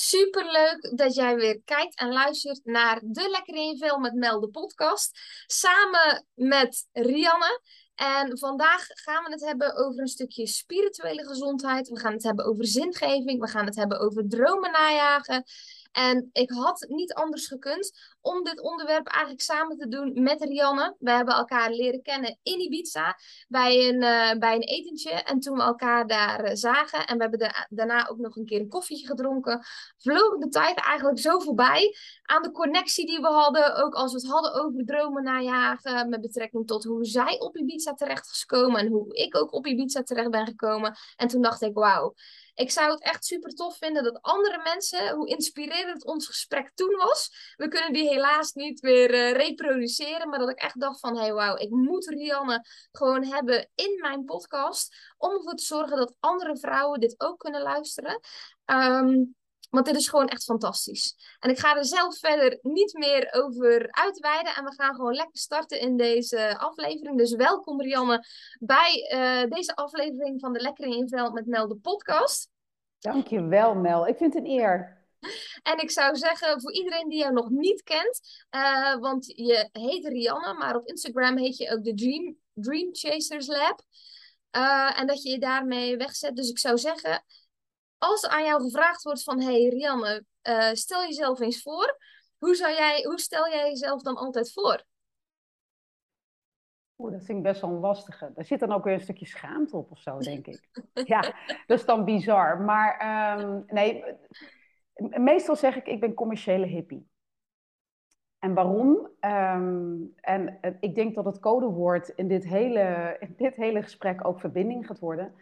Super leuk dat jij weer kijkt en luistert naar de Lekker in Vel met Mel, de podcast. Samen met Rianne. En vandaag gaan we het hebben over een stukje spirituele gezondheid. We gaan het hebben over zingeving. We gaan het hebben over dromen najagen. En ik had niet anders gekund om dit onderwerp eigenlijk samen te doen met Rianne. We hebben elkaar leren kennen in Ibiza bij een, uh, bij een etentje. En toen we elkaar daar uh, zagen en we hebben daarna ook nog een keer een koffietje gedronken, vloog de tijd eigenlijk zo voorbij aan de connectie die we hadden. Ook als we het hadden over dromen najagen met betrekking tot hoe zij op Ibiza terecht is gekomen en hoe ik ook op Ibiza terecht ben gekomen. En toen dacht ik, wauw. Ik zou het echt super tof vinden dat andere mensen, hoe inspirerend ons gesprek toen was. We kunnen die helaas niet weer uh, reproduceren, maar dat ik echt dacht van, hey wauw, ik moet Rianne gewoon hebben in mijn podcast. Om ervoor te zorgen dat andere vrouwen dit ook kunnen luisteren. Um, want dit is gewoon echt fantastisch. En ik ga er zelf verder niet meer over uitweiden. En we gaan gewoon lekker starten in deze aflevering. Dus welkom Rianne bij uh, deze aflevering van de Lekkere Inveld met Mel de podcast. Dankjewel Mel. Ik vind het een eer. En ik zou zeggen, voor iedereen die jou nog niet kent, uh, want je heet Rianne, maar op Instagram heet je ook de Dream, Dream Chasers Lab. Uh, en dat je je daarmee wegzet. Dus ik zou zeggen, als aan jou gevraagd wordt van, hey Rianne, uh, stel jezelf eens voor. Hoe, zou jij, hoe stel jij jezelf dan altijd voor? Oeh, dat vind ik best wel een lastige. Daar zit dan ook weer een stukje schaamte op of zo, denk ik. ja, dat is dan bizar. Maar um, nee, meestal zeg ik, ik ben commerciële hippie. En waarom? Um, en uh, ik denk dat het codewoord in dit, hele, in dit hele gesprek ook verbinding gaat worden.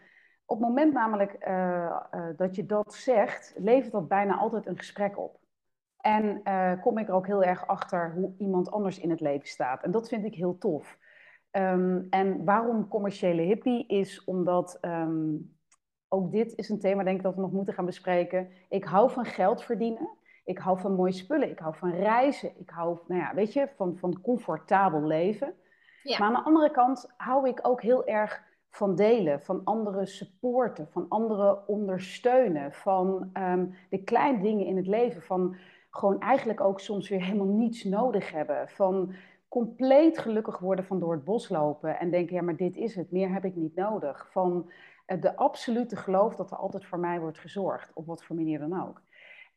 Op het moment namelijk uh, uh, dat je dat zegt, levert dat bijna altijd een gesprek op. En kom ik er ook heel erg achter hoe iemand anders in het leven staat. En dat vind ik heel tof. Um, en waarom commerciële hippie is omdat um, ook dit is een thema denk ik dat we nog moeten gaan bespreken. Ik hou van geld verdienen. Ik hou van mooie spullen. Ik hou van reizen. Ik hou, nou ja, weet je, van, van comfortabel leven. Ja. Maar aan de andere kant hou ik ook heel erg van delen, van anderen supporten, van anderen ondersteunen, van um, de kleine dingen in het leven, van gewoon eigenlijk ook soms weer helemaal niets nodig hebben, van compleet gelukkig worden van door het bos lopen en denken, ja, maar dit is het, meer heb ik niet nodig, van uh, de absolute geloof dat er altijd voor mij wordt gezorgd, op wat voor manier dan ook.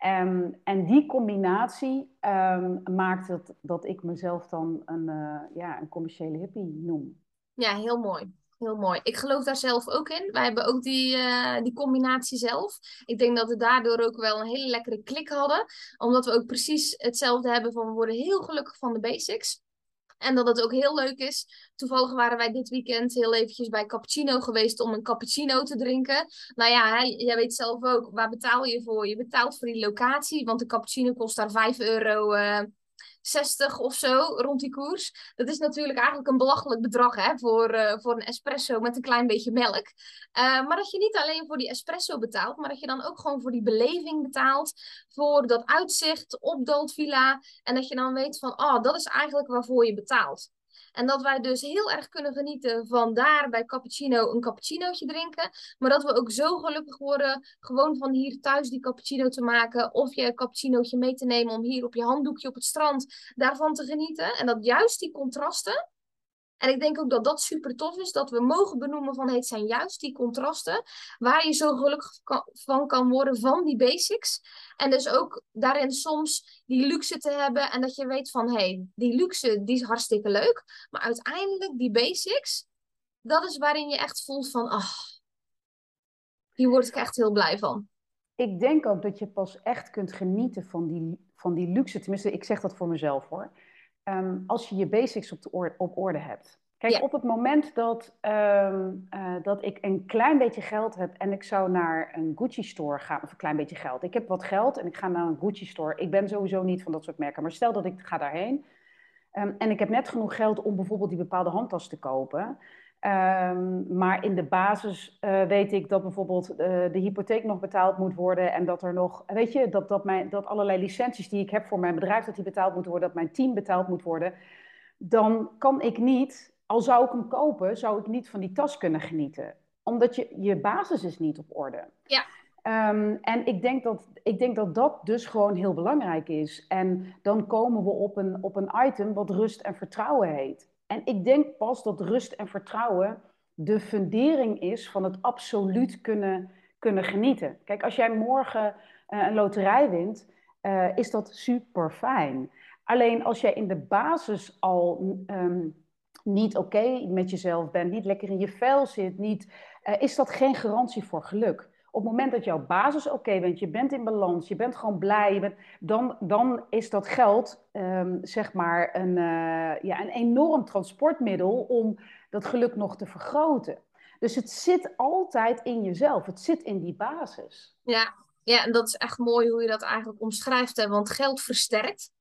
Um, en die combinatie um, maakt het dat ik mezelf dan een, uh, ja, een commerciële hippie noem. Ja, heel mooi. Heel mooi. Ik geloof daar zelf ook in. Wij hebben ook die, uh, die combinatie zelf. Ik denk dat we daardoor ook wel een hele lekkere klik hadden. Omdat we ook precies hetzelfde hebben van we worden heel gelukkig van de basics. En dat het ook heel leuk is. Toevallig waren wij dit weekend heel eventjes bij Cappuccino geweest om een cappuccino te drinken. Nou ja, jij weet zelf ook, waar betaal je voor? Je betaalt voor die locatie, want de cappuccino kost daar 5 euro... Uh, 60 of zo rond die koers. Dat is natuurlijk eigenlijk een belachelijk bedrag hè, voor, uh, voor een espresso met een klein beetje melk. Uh, maar dat je niet alleen voor die espresso betaalt, maar dat je dan ook gewoon voor die beleving betaalt. Voor dat uitzicht op Doodvilla. En dat je dan weet van, oh, dat is eigenlijk waarvoor je betaalt. En dat wij dus heel erg kunnen genieten van daar bij cappuccino een cappuccinootje drinken. Maar dat we ook zo gelukkig worden gewoon van hier thuis die cappuccino te maken. Of je cappuccinootje mee te nemen om hier op je handdoekje op het strand daarvan te genieten. En dat juist die contrasten en ik denk ook dat dat super tof is, dat we mogen benoemen van het zijn juist die contrasten waar je zo gelukkig van kan worden van die basics. En dus ook daarin soms die luxe te hebben en dat je weet van hé, hey, die luxe die is hartstikke leuk, maar uiteindelijk die basics, dat is waarin je echt voelt van ach, hier word ik echt heel blij van. Ik denk ook dat je pas echt kunt genieten van die, van die luxe, tenminste ik zeg dat voor mezelf hoor um, als je je basics op, de orde, op orde hebt. Kijk, ja. op het moment dat, um, uh, dat ik een klein beetje geld heb en ik zou naar een Gucci store gaan, of een klein beetje geld. Ik heb wat geld en ik ga naar een Gucci store. Ik ben sowieso niet van dat soort merken, maar stel dat ik ga daarheen. Um, en ik heb net genoeg geld om bijvoorbeeld die bepaalde handtas te kopen. Um, maar in de basis uh, weet ik dat bijvoorbeeld uh, de hypotheek nog betaald moet worden en dat er nog, weet je, dat, dat, mijn, dat allerlei licenties die ik heb voor mijn bedrijf, dat die betaald moeten worden, dat mijn team betaald moet worden. Dan kan ik niet, al zou ik hem kopen, zou ik niet van die tas kunnen genieten. Omdat je, je basis is niet op orde. Ja. Ehm, en ik denk, dat, ik denk dat dat dus gewoon heel belangrijk is. En dan komen we op een, op een item wat rust en vertrouwen heet. En ik denk pas dat rust en vertrouwen de fundering is van het absoluut kunnen, kunnen genieten. Kijk, als jij morgen uh, een loterij wint, uh, is dat super fijn. Alleen als jij in de basis al um, niet oké met jezelf bent, niet lekker in je vel zit, niet, uh, is dat geen garantie voor geluk. Op het moment dat jouw basis oké bent, je bent in balans, je bent gewoon blij, dan, dan is dat geld um, zeg maar een, uh, ja, een enorm transportmiddel om dat geluk nog te vergroten. Dus het zit altijd in jezelf, het zit in die basis. Ja, ja en dat is echt mooi hoe je dat eigenlijk omschrijft, hè? want geld versterkt.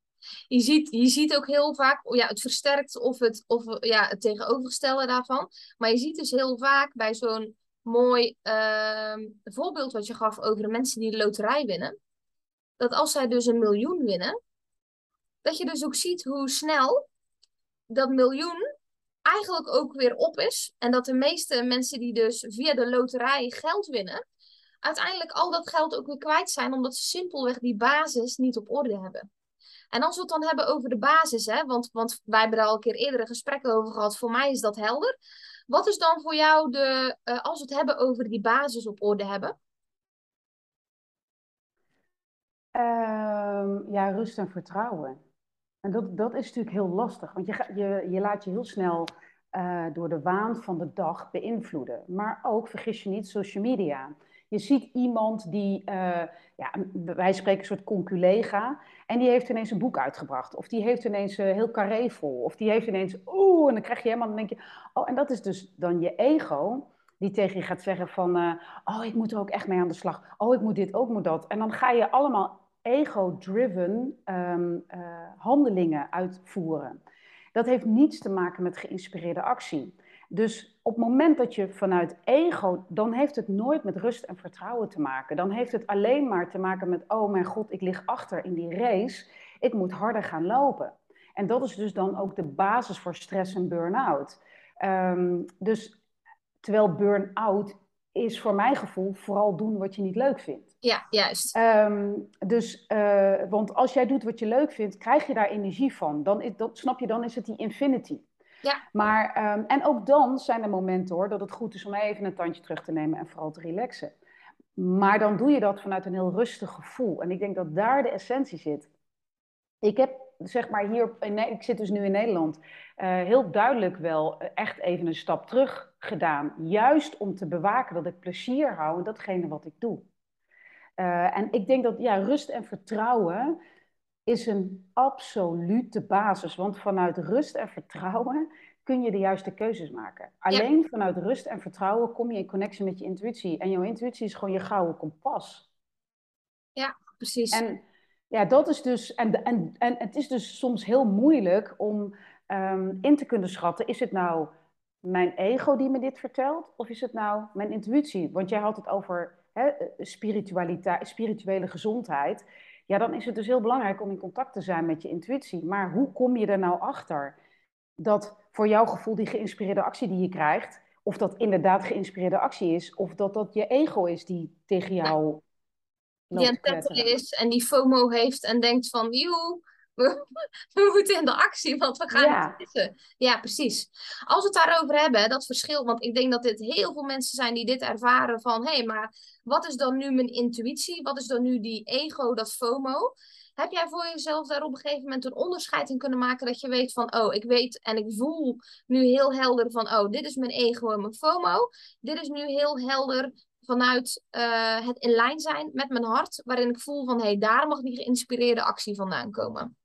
Je ziet, je ziet ook heel vaak, ja, het versterkt of het, of, ja, het tegenovergestelde daarvan. Maar je ziet dus heel vaak bij zo'n mooi uh, voorbeeld wat je gaf over de mensen die de loterij winnen. Dat als zij dus een miljoen winnen, dat je dus ook ziet hoe snel dat miljoen eigenlijk ook weer op is. En dat de meeste mensen die dus via de loterij geld winnen, uiteindelijk al dat geld ook weer kwijt zijn, omdat ze simpelweg die basis niet op orde hebben. En als we het dan hebben over de basis, hè, want, want wij hebben daar al een keer eerder een gesprek over gehad, voor mij is dat helder. Wat is dan voor jou de, uh, als we het hebben over die basis op orde hebben? Um, ja, rust en vertrouwen. En dat, dat is natuurlijk heel lastig, want je, je, je laat je heel snel uh, door de waan van de dag beïnvloeden. Maar ook, vergis je niet, social media. Je ziet iemand die, uh, ja, wij spreken een soort conculega, en die heeft ineens een boek uitgebracht. Of die heeft ineens uh, heel carré vol. Of die heeft ineens, oeh, en dan krijg je helemaal, dan denk je, oh, en dat is dus dan je ego, die tegen je gaat zeggen van, uh, oh, ik moet er ook echt mee aan de slag. Oh, ik moet dit, ook moet dat. En dan ga je allemaal ego-driven um, handelingen uitvoeren. Dat heeft niets te maken met geïnspireerde actie. Dus op het moment dat je vanuit ego, dan heeft het nooit met rust en vertrouwen te maken. Dan heeft het alleen maar te maken met, oh mijn god, ik lig achter in die race, ik moet harder gaan lopen. En dat is dus dan ook de basis voor stress en burn-out. Um, dus terwijl burn-out is voor mijn gevoel vooral doen wat je niet leuk vindt. Ja, juist. Um, dus, uh, want als jij doet wat je leuk vindt, krijg je daar energie van. Dan is, dat, snap je, dan is het die infinity. Ja. Maar, um, en ook dan zijn er momenten hoor, dat het goed is om even een tandje terug te nemen en vooral te relaxen. Maar dan doe je dat vanuit een heel rustig gevoel. En ik denk dat daar de essentie zit. Ik heb, zeg maar, hier, ik zit dus nu in Nederland, uh, heel duidelijk wel echt even een stap terug gedaan. Juist om te bewaken dat ik plezier hou in datgene wat ik doe. Uh, en ik denk dat ja, rust en vertrouwen is een absolute basis. Want vanuit rust en vertrouwen kun je de juiste keuzes maken. Alleen ja. vanuit rust en vertrouwen kom je in connectie met je intuïtie. En jouw intuïtie is gewoon je gouden kompas. Ja, precies. En ja, dat is dus. En, en, en het is dus soms heel moeilijk om um, in te kunnen schatten: is het nou mijn ego die me dit vertelt? Of is het nou mijn intuïtie? Want jij had het over hè, spiritualiteit, spirituele gezondheid ja, dan is het dus heel belangrijk om in contact te zijn met je intuïtie. Maar hoe kom je er nou achter dat voor jouw gevoel die geïnspireerde actie die je krijgt, of dat inderdaad geïnspireerde actie is, of dat dat je ego is die tegen jou. Die aan het is en die FOMO heeft en denkt van, joe, we, we, moeten in de actie, want we gaan ja. missen. Ja, precies. Als we het daarover hebben, dat verschil, want ik denk dat dit heel veel mensen zijn die dit ervaren van, hé, hey, maar wat is dan nu mijn intuïtie? Wat is dan nu die ego, dat FOMO? Heb jij voor jezelf daar op een gegeven moment een onderscheid in kunnen maken dat je weet van, oh, ik weet en ik voel nu heel helder van, oh, dit is mijn ego en mijn FOMO. Dit is nu heel helder vanuit uh, het in lijn zijn met mijn hart, waarin ik voel van, hé, hey, daar mag die geïnspireerde actie vandaan komen.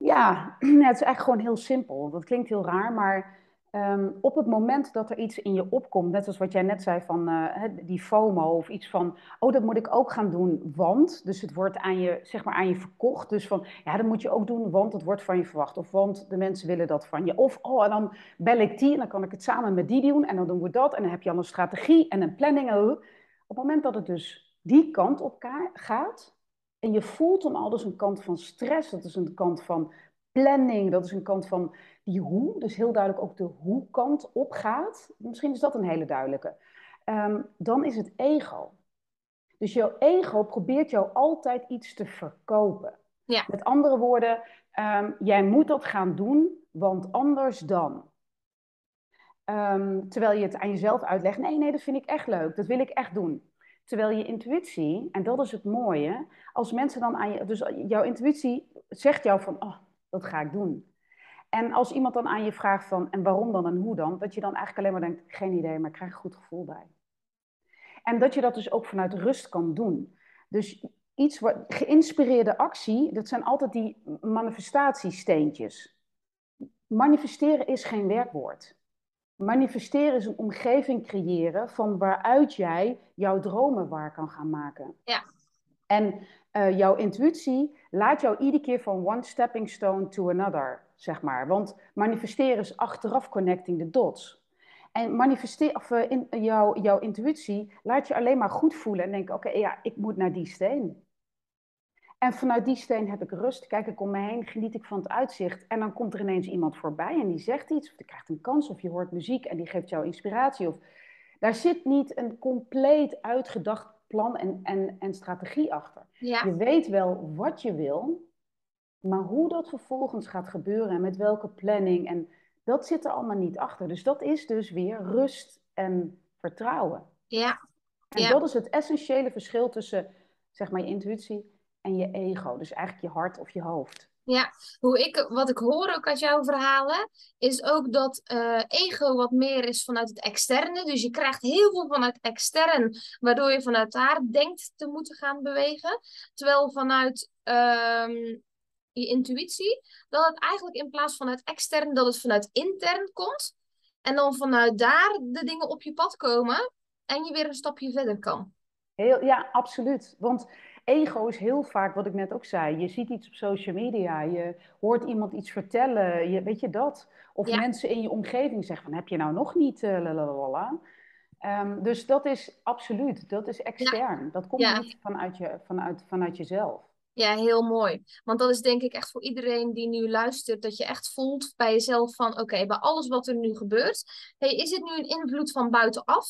Ja, het is eigenlijk gewoon heel simpel. Dat klinkt heel raar, maar um, op het moment dat er iets in je opkomt, net zoals wat jij net zei van uh, die FOMO of iets van, oh, dat moet ik ook gaan doen, want, dus het wordt aan je, zeg maar aan je verkocht. Dus van, ja, dat moet je ook doen, want het wordt van je verwacht. Of want de mensen willen dat van je. Of, oh, en dan bel ik die en dan kan ik het samen met die doen en dan doen we dat. En dan heb je al een strategie en een planning. Op het moment dat het dus die kant op gaat, en je voelt dan al dus een kant van stress, dat is een kant van planning, dat is een kant van die hoe, dus heel duidelijk ook de hoe-kant opgaat. Misschien is dat een hele duidelijke. Um, dan is het ego. Dus jouw ego probeert jou altijd iets te verkopen. Ja. Met andere woorden, ehm, jij moet dat gaan doen, want anders dan. Ehm, terwijl je het aan jezelf uitlegt, nee, nee, dat vind ik echt leuk, dat wil ik echt doen. Terwijl je intuïtie, en dat is het mooie, als mensen dan aan je, dus jouw intuïtie zegt jou van, oh, dat ga ik doen. En als iemand dan aan je vraagt van, en waarom dan en hoe dan, dat je dan eigenlijk alleen maar denkt, geen idee, maar ik krijg een goed gevoel bij. En dat je dat dus ook vanuit rust kan doen. Dus iets wat, geïnspireerde actie, dat zijn altijd die manifestatiesteentjes. Manifesteren is geen werkwoord. Manifesteren is een omgeving creëren van waaruit jij jouw dromen waar kan gaan maken. Ja. En uh, jouw intuïtie laat jou iedere keer van one stepping stone to another, zeg maar. Want manifesteren is achteraf connecting the dots. En manifesteer, of, uh, in, uh, jouw, jouw intuïtie laat je alleen maar goed voelen en denken: oké, okay, ja, ik moet naar die steen. En vanuit die steen heb ik rust, kijk ik om me heen, geniet ik van het uitzicht. En dan komt er ineens iemand voorbij en die zegt iets, of je krijgt een kans, of je hoort muziek en die geeft jou inspiratie. Of... Daar zit niet een compleet uitgedacht plan en, en, en strategie achter. Ja. Je weet wel wat je wil, maar hoe dat vervolgens gaat gebeuren en met welke planning, en dat zit er allemaal niet achter. Dus dat is dus weer rust en vertrouwen. Ja. En Ja. dat is het essentiële verschil tussen zeg maar, je intuïtie en je ego. Dus eigenlijk je hart of je hoofd. Ja, hoe ik, wat ik hoor ook uit jouw verhalen, is ook dat eh, ego wat meer is vanuit het externe. Dus je krijgt heel veel vanuit extern, waardoor je vanuit daar denkt te moeten gaan bewegen. Terwijl vanuit ehm, je intuïtie, dat het eigenlijk in plaats vanuit extern, dat het vanuit intern komt. En dan vanuit daar de dingen op je pad komen en je weer een stapje verder kan. Heel, ja, absoluut. Want ego is heel vaak, wat ik net ook zei, je ziet iets op social media, je hoort iemand iets vertellen, je, weet je dat? Of Ja. mensen in je omgeving zeggen van, heb je nou nog niet, uh, lalalala. Ehm, dus dat is absoluut, dat is extern. Dat komt Ja. niet vanuit, je, vanuit, vanuit jezelf. Ja, heel mooi. Want dat is denk ik echt voor iedereen die nu luistert, dat je echt voelt bij jezelf van, oké, bij alles wat er nu gebeurt, hey, is het nu een invloed van buitenaf,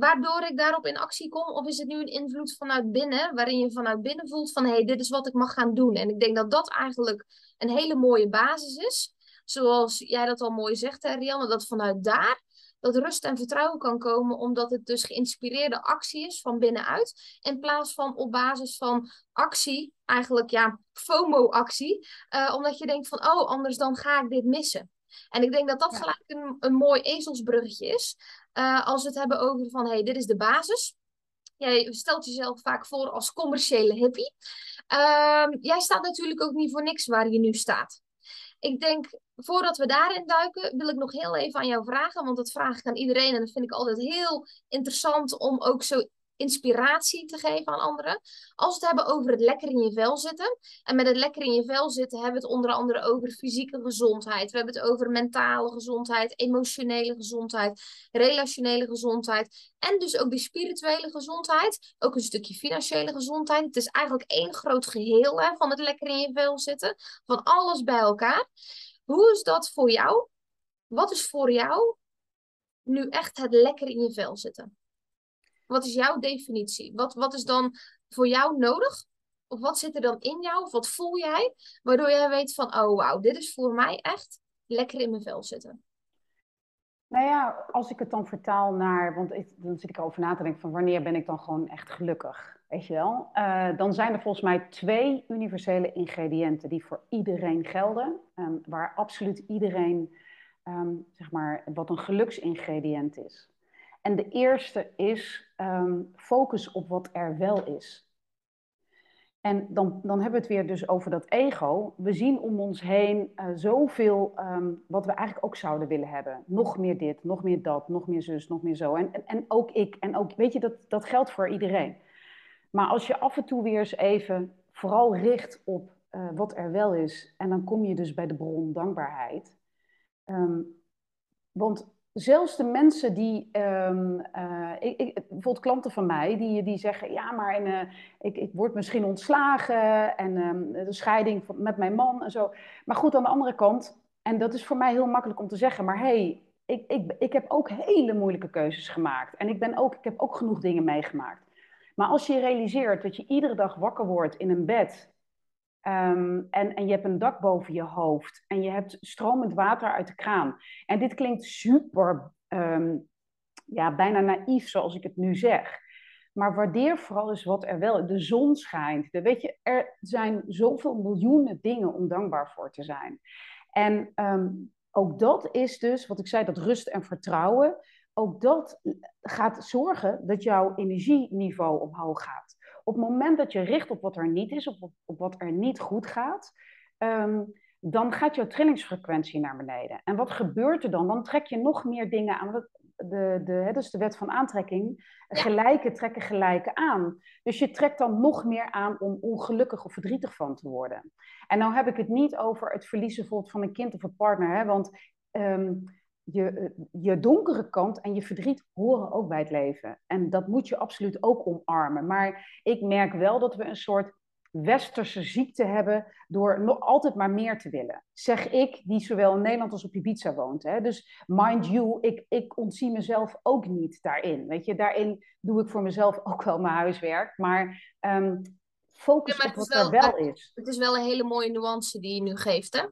waardoor ik daarop in actie kom, of is het nu een invloed vanuit binnen, waarin je vanuit binnen voelt van, hé, hey, dit is wat ik mag gaan doen. En ik denk dat dat eigenlijk een hele mooie basis is. Zoals jij dat al mooi zegt, hè, Rianne, dat vanuit daar dat rust en vertrouwen kan komen, omdat het dus geïnspireerde actie is van binnenuit, in plaats van op basis van actie, eigenlijk ja, FOMO-actie, eh, omdat je denkt van, oh, anders dan ga ik dit missen. En ik denk dat dat Ja. gelijk een, een mooi ezelsbruggetje is, eh, als we het hebben over van, hey, dit is de basis. Jij stelt jezelf vaak voor als commerciële hippie. Ehm, jij staat natuurlijk ook niet voor niks waar je nu staat. Ik denk, voordat we daarin duiken, wil ik nog heel even aan jou vragen. Want dat vraag ik aan iedereen. En dat vind ik altijd heel interessant om ook zo inspiratie te geven aan anderen. Als we het hebben over het lekker in je vel zitten. En met het lekker in je vel zitten hebben we het onder andere over fysieke gezondheid. We hebben het over mentale gezondheid, emotionele gezondheid, relationele gezondheid. En dus ook die spirituele gezondheid. Ook een stukje financiële gezondheid. Het is eigenlijk één groot geheel van het lekker in je vel zitten. Van alles bij elkaar. Hoe is dat voor jou? Wat is voor jou nu echt het lekker in je vel zitten? Wat is jouw definitie? Wat, wat is dan voor jou nodig? Of wat zit er dan in jou? Of wat voel jij? Waardoor jij weet van, oh wauw, dit is voor mij echt lekker in mijn vel zitten. Nou ja, als ik het dan vertaal naar, want dan zit ik erover na te denken van wanneer ben ik dan gewoon echt gelukkig, weet je wel? Uh, dan zijn er volgens mij twee universele ingrediënten die voor iedereen gelden, um, waar absoluut iedereen, um, zeg maar, wat een geluksingrediënt is. En de eerste is um, focus op wat er wel is. En dan, dan hebben we het weer dus over dat ego. We zien om ons heen uh, zoveel um, wat we eigenlijk ook zouden willen hebben. Nog meer dit, nog meer dat, nog meer zus, nog meer zo. En, en, ook ik. En ook, weet je, dat, dat geldt voor iedereen. Maar als je af en toe weer eens even vooral richt op uh, wat er wel is. En dan kom je dus bij de bron dankbaarheid. Um, want zelfs de mensen die, um, uh, ik, ik, bijvoorbeeld klanten van mij, die, die zeggen, ja, maar en, uh, ik, ik word misschien ontslagen en um, de scheiding met mijn man en zo. Maar goed, aan de andere kant, en dat is voor mij heel makkelijk om te zeggen, maar hey, ik, ik, ik heb ook hele moeilijke keuzes gemaakt. En ik, ben ook, ik heb ook genoeg dingen meegemaakt. Maar als je realiseert dat je iedere dag wakker wordt in een bed ehm, en, en je hebt een dak boven je hoofd en je hebt stromend water uit de kraan. En dit klinkt super, ehm, ja, bijna naïef zoals ik het nu zeg. Maar waardeer vooral eens wat er wel. De zon schijnt. De, weet je, er zijn zoveel miljoenen dingen om dankbaar voor te zijn. En ehm, ook dat is dus, wat ik zei, dat rust en vertrouwen. Ook dat gaat zorgen dat jouw energieniveau omhoog gaat. Op het moment dat je richt op wat er niet is, op, op wat er niet goed gaat, ehm, dan gaat jouw trillingsfrequentie naar beneden. En wat gebeurt er dan? Dan trek je nog meer dingen aan de, de, hè, dus de wet van aantrekking, gelijke trekken gelijke aan. Dus je trekt dan nog meer aan om ongelukkig of verdrietig van te worden. En nou heb ik het niet over het verliezen bijvoorbeeld van een kind of een partner, hè, want ehm, je, je donkere kant en je verdriet horen ook bij het leven. En dat moet je absoluut ook omarmen. Maar ik merk wel dat we een soort westerse ziekte hebben door nog altijd maar meer te willen. Zeg ik, die zowel in Nederland als op Ibiza woont. Hè? Dus mind you, ik, ik ontzie mezelf ook niet daarin. Weet je, daarin doe ik voor mezelf ook wel mijn huiswerk. Maar um, focus op wat er wel is. Het is wel een hele mooie nuance die je nu geeft, hè?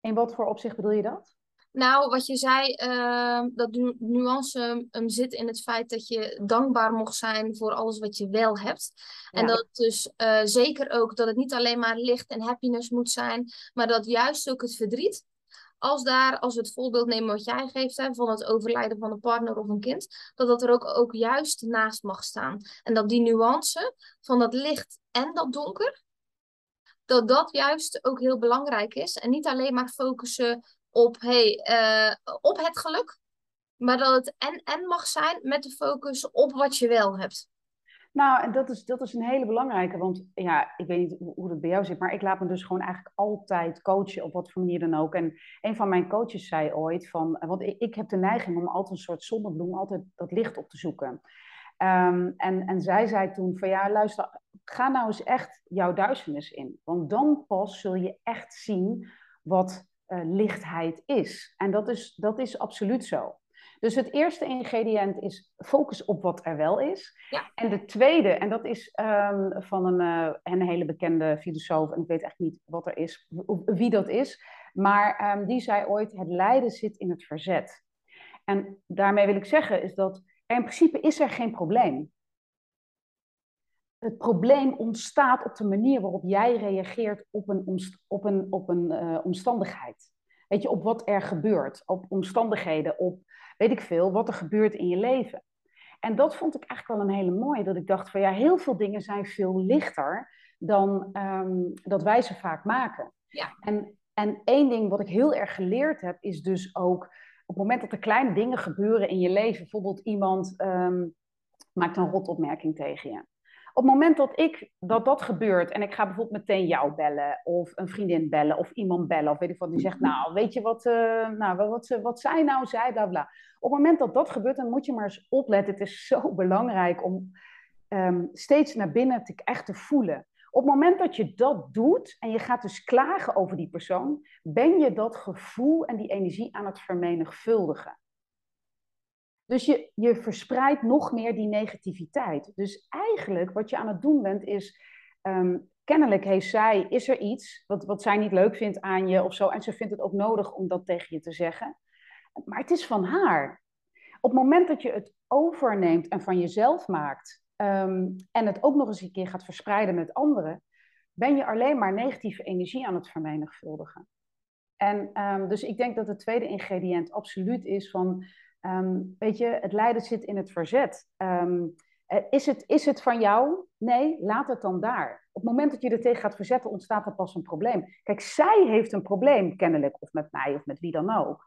In wat voor opzicht bedoel je dat? Nou, wat je zei, uh, dat nuance um, zit in het feit dat je dankbaar mocht zijn voor alles wat je wel hebt. En dat dus uh, zeker ook dat het niet alleen maar licht en happiness moet zijn, maar dat juist ook het verdriet, als daar, als we het voorbeeld nemen wat jij geeft, hè, van het overlijden van een partner of een kind, dat dat er ook, ook juist naast mag staan. En dat die nuance van dat licht en dat donker, dat dat juist ook heel belangrijk is. En niet alleen maar focussen op, hey, uh, op het geluk. Maar dat het en en mag zijn met de focus op wat je wel hebt. Nou, en dat is, dat is een hele belangrijke. Want ja, ik weet niet hoe het bij jou zit, maar ik laat me dus gewoon eigenlijk altijd coachen, op wat voor manier dan ook. En een van mijn coaches zei ooit van, want ik, heb de neiging om altijd een soort zonnebloem, altijd dat licht op te zoeken. Um, en, en zij zei toen van ja, luister, ga nou eens echt jouw duisternis in. Want dan pas zul je echt zien wat uh, lichtheid is. En dat is, dat is absoluut zo. Dus het eerste ingrediënt is focus op wat er wel is. Ja. En de tweede, en dat is um, van een, uh, een hele bekende filosoof, en ik weet echt niet wat er is, wie dat is, maar um, die zei ooit: het lijden zit in het verzet. En daarmee wil ik zeggen, is dat in principe is er geen probleem het probleem ontstaat op de manier waarop jij reageert op een, op een, op een uh, omstandigheid. Weet je, op wat er gebeurt, op omstandigheden, op weet ik veel, wat er gebeurt in je leven. En dat vond ik eigenlijk wel een hele mooie, dat ik dacht van ja, heel veel dingen zijn veel lichter dan um, dat wij ze vaak maken. Ja. En, en één ding wat ik heel erg geleerd heb, is dus ook op het moment dat er kleine dingen gebeuren in je leven, bijvoorbeeld iemand um, maakt een rotopmerking tegen je op het moment dat ik dat dat gebeurt en ik ga bijvoorbeeld meteen jou bellen of een vriendin bellen of iemand bellen of weet ik wat die zegt, nou weet je wat, uh, nou, wat, wat zij nou zei, bla bla. Op het moment dat dat gebeurt, dan moet je maar eens opletten. Het is zo belangrijk om um, steeds naar binnen te, echt te voelen. Op het moment dat je dat doet en je gaat dus klagen over die persoon, ben je dat gevoel en die energie aan het vermenigvuldigen. Dus je, je verspreidt nog meer die negativiteit. Dus eigenlijk wat je aan het doen bent is, um, kennelijk heeft zij, is er iets wat, wat zij niet leuk vindt aan je of zo. En ze vindt het ook nodig om dat tegen je te zeggen. Maar het is van haar. Op het moment dat je het overneemt en van jezelf maakt um, en het ook nog eens een keer gaat verspreiden met anderen, ben je alleen maar negatieve energie aan het vermenigvuldigen. En um, dus ik denk dat het tweede ingrediënt absoluut is van Um, weet je, het lijden zit in het verzet. Um, is, het, is het van jou? Nee, laat het dan daar. Op het moment dat je er tegen gaat verzetten, ontstaat er pas een probleem. Kijk, zij heeft een probleem, kennelijk, of met mij of met wie dan ook.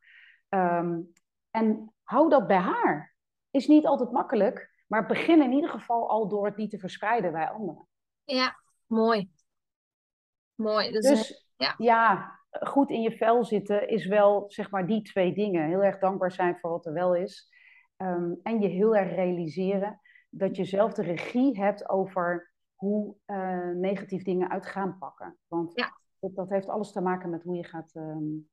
Um, en hou dat bij haar. Is niet altijd makkelijk, maar begin in ieder geval al door het niet te verspreiden bij anderen. Ja, mooi. Mooi. Dus, dus ja. ja, goed in je vel zitten is wel, zeg maar, die twee dingen. Heel erg dankbaar zijn voor wat er wel is. Um, en je heel erg realiseren dat je zelf de regie hebt over hoe uh, negatief dingen uit gaan pakken. Want ja. dat, dat, heeft alles te maken met hoe je gaat, um,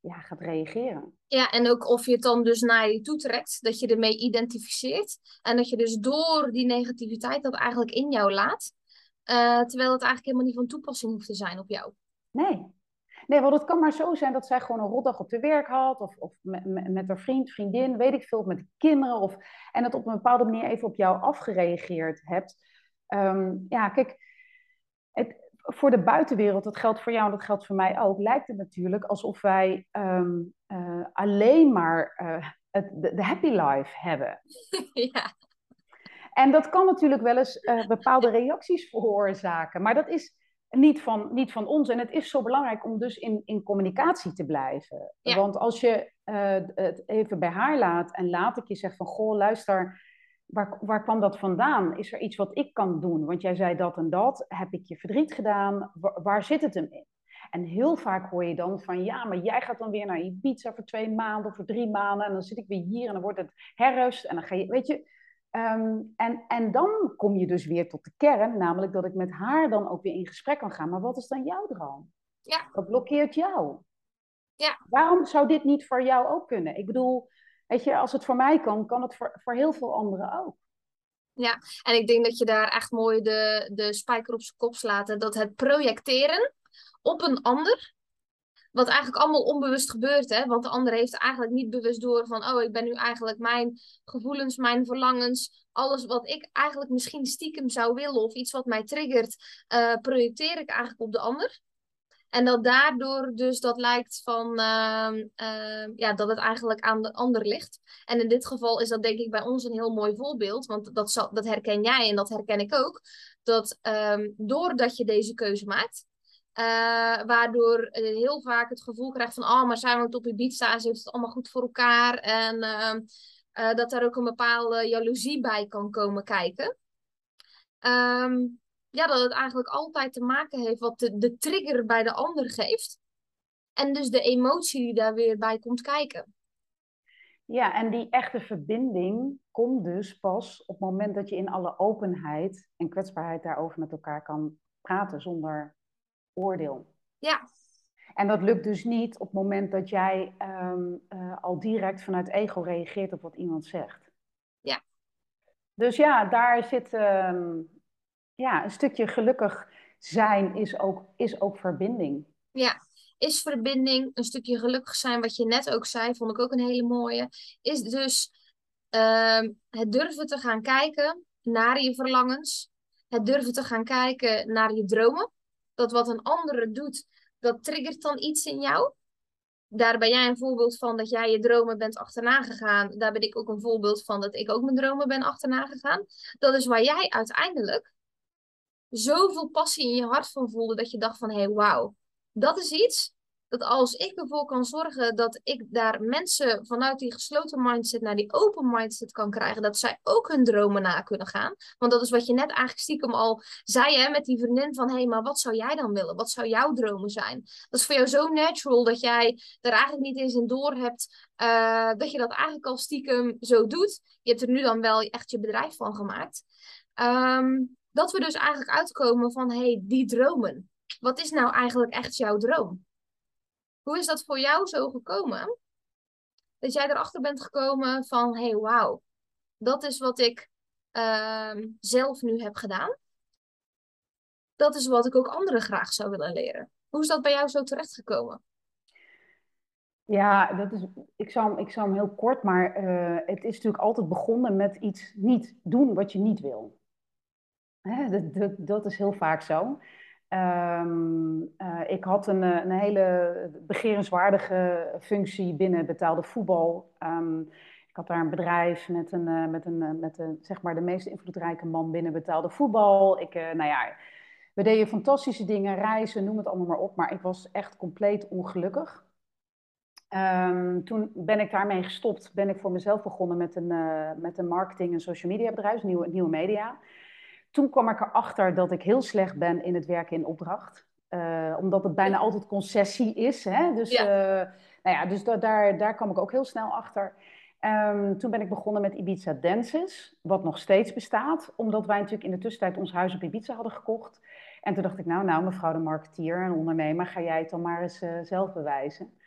ja, gaat reageren. Ja, en ook of je het dan dus naar je toe trekt, dat je ermee identificeert. En dat je dus door die negativiteit dat eigenlijk in jou laat. Uh, terwijl het eigenlijk helemaal niet van toepassing hoeft te zijn op jou. Nee. Nee, want het kan maar zo zijn dat zij gewoon een rotdag op de werk had. Of, of met, met, haar vriend, vriendin, weet ik veel. Met de kinderen. Of, en dat op een bepaalde manier even op jou afgereageerd hebt. Um, ja, kijk, het, voor de buitenwereld, dat geldt voor jou en dat geldt voor mij ook, lijkt het natuurlijk alsof wij um, uh, alleen maar uh, het, de, de, happy life hebben. Ja. En dat kan natuurlijk wel eens uh, bepaalde reacties veroorzaken, maar dat is niet van, niet van ons. En het is zo belangrijk om dus in, in communicatie te blijven. Ja. Want als je het even bij haar laat en laat ik je zeg van, goh, luister waar, waar kwam dat vandaan? Is er iets wat ik kan doen? Want jij zei dat en dat. Heb ik je verdriet gedaan? Waar, zit het hem in? En heel vaak hoor je dan van, ja, maar jij gaat dan weer naar Ibiza voor twee maanden of voor drie maanden. En dan zit ik weer hier en dan wordt het herfst. En dan ga je, weet je... Um, en, en dan kom je dus weer tot de kern, namelijk dat ik met haar dan ook weer in gesprek kan gaan. Maar wat is dan jouw droom? Ja. Wat blokkeert jou? Ja. Waarom zou dit niet voor jou ook kunnen? Ik bedoel, Weet je, als het voor mij kan, kan het voor, voor heel veel anderen ook. Ja, en ik denk dat je daar echt mooi de, de spijker op zijn kop slaat. Dat het projecteren op een ander, wat eigenlijk allemaal onbewust gebeurt, hè? want de ander heeft eigenlijk niet bewust door van, oh, ik ben nu eigenlijk mijn gevoelens, mijn verlangens, alles wat ik eigenlijk misschien stiekem zou willen of iets wat mij triggert, uh, projecteer ik eigenlijk op de ander. En dat daardoor dus dat lijkt van, uh, uh, ja, dat het eigenlijk aan de ander ligt. En in dit geval is dat denk ik bij ons een heel mooi voorbeeld. Want dat, zal, dat herken jij en dat herken ik ook. Dat um, doordat je deze keuze maakt, uh, waardoor je heel vaak het gevoel krijgt van, oh, maar zij woont op Ibiza, ze heeft het allemaal goed voor elkaar. En uh, dat daar ook een bepaalde jaloezie bij kan komen kijken. Um, ja, dat het eigenlijk altijd te maken heeft wat de, de trigger bij de ander geeft. En dus de emotie die daar weer bij komt kijken. Ja, en die echte verbinding komt dus pas op het moment dat je in alle openheid en kwetsbaarheid daarover met elkaar kan praten zonder oordeel. Ja. En dat lukt dus niet op het moment dat jij um, uh, al direct vanuit ego reageert op wat iemand zegt. Ja. Dus ja, daar zit, um, ja, een stukje gelukkig zijn is ook, is ook verbinding. Ja, is verbinding, een stukje gelukkig zijn, wat je net ook zei, vond ik ook een hele mooie. Is dus uh, het durven te gaan kijken naar je verlangens. Het durven te gaan kijken naar je dromen. Dat wat een andere doet, dat triggert dan iets in jou. Daar ben jij een voorbeeld van dat jij je dromen bent achterna gegaan. Daar ben ik ook een voorbeeld van dat ik ook mijn dromen ben achterna gegaan. Dat is waar jij uiteindelijk zoveel passie in je hart van voelde dat je dacht van hé, hey, wauw, dat is iets dat als ik ervoor kan zorgen dat ik daar mensen vanuit die gesloten mindset naar die open mindset kan krijgen, dat zij ook hun dromen na kunnen gaan. Want dat is wat je net eigenlijk stiekem al zei hè, met die vriendin van hé, hey, maar wat zou jij dan willen? Wat zou jouw dromen zijn? Dat is voor jou zo natural dat jij er eigenlijk niet eens in door hebt uh, dat je dat eigenlijk al stiekem zo doet. Je hebt er nu dan wel echt je bedrijf van gemaakt. Um, dat we dus eigenlijk uitkomen van, hey, die dromen. Wat is nou eigenlijk echt jouw droom? Hoe is dat voor jou zo gekomen? Dat jij erachter bent gekomen van, hey, wauw, dat is wat ik uh, zelf nu heb gedaan. Dat is wat ik ook anderen graag zou willen leren. Hoe is dat bij jou zo terechtgekomen? Ja, dat is, ik, zou, ik zou hem heel kort, maar uh, het is natuurlijk altijd begonnen met iets niet doen wat je niet wil. Hè, dat, dat, dat, is heel vaak zo. Um, uh, ik had een, eh, een, hele begerenswaardige functie binnen betaalde voetbal. Um, ik had daar een bedrijf met, een, uh, met, een, met een, zeg maar de meest invloedrijke man binnen betaalde voetbal. Ik, nou ja, we deden fantastische dingen, reizen, noem het allemaal maar op. Maar ik was echt compleet ongelukkig. Um, toen ben ik daarmee gestopt. Ben ik voor mezelf begonnen met een, met een marketing- en social media bedrijf, nieuwe, nieuwe media. Toen kwam ik erachter dat ik heel slecht ben in het werken in opdracht. Uh, omdat het bijna altijd concessie is. Hè? Dus, ja. Uh, nou ja, dus da daar, daar kwam ik ook heel snel achter. Um, toen ben ik begonnen met Ibiza Dances, wat nog steeds bestaat. Omdat wij natuurlijk in de tussentijd ons huis op Ibiza hadden gekocht. En toen dacht ik, nou, nou, mevrouw de marketeer en ondernemer, ga jij het dan maar eens uh, zelf bewijzen.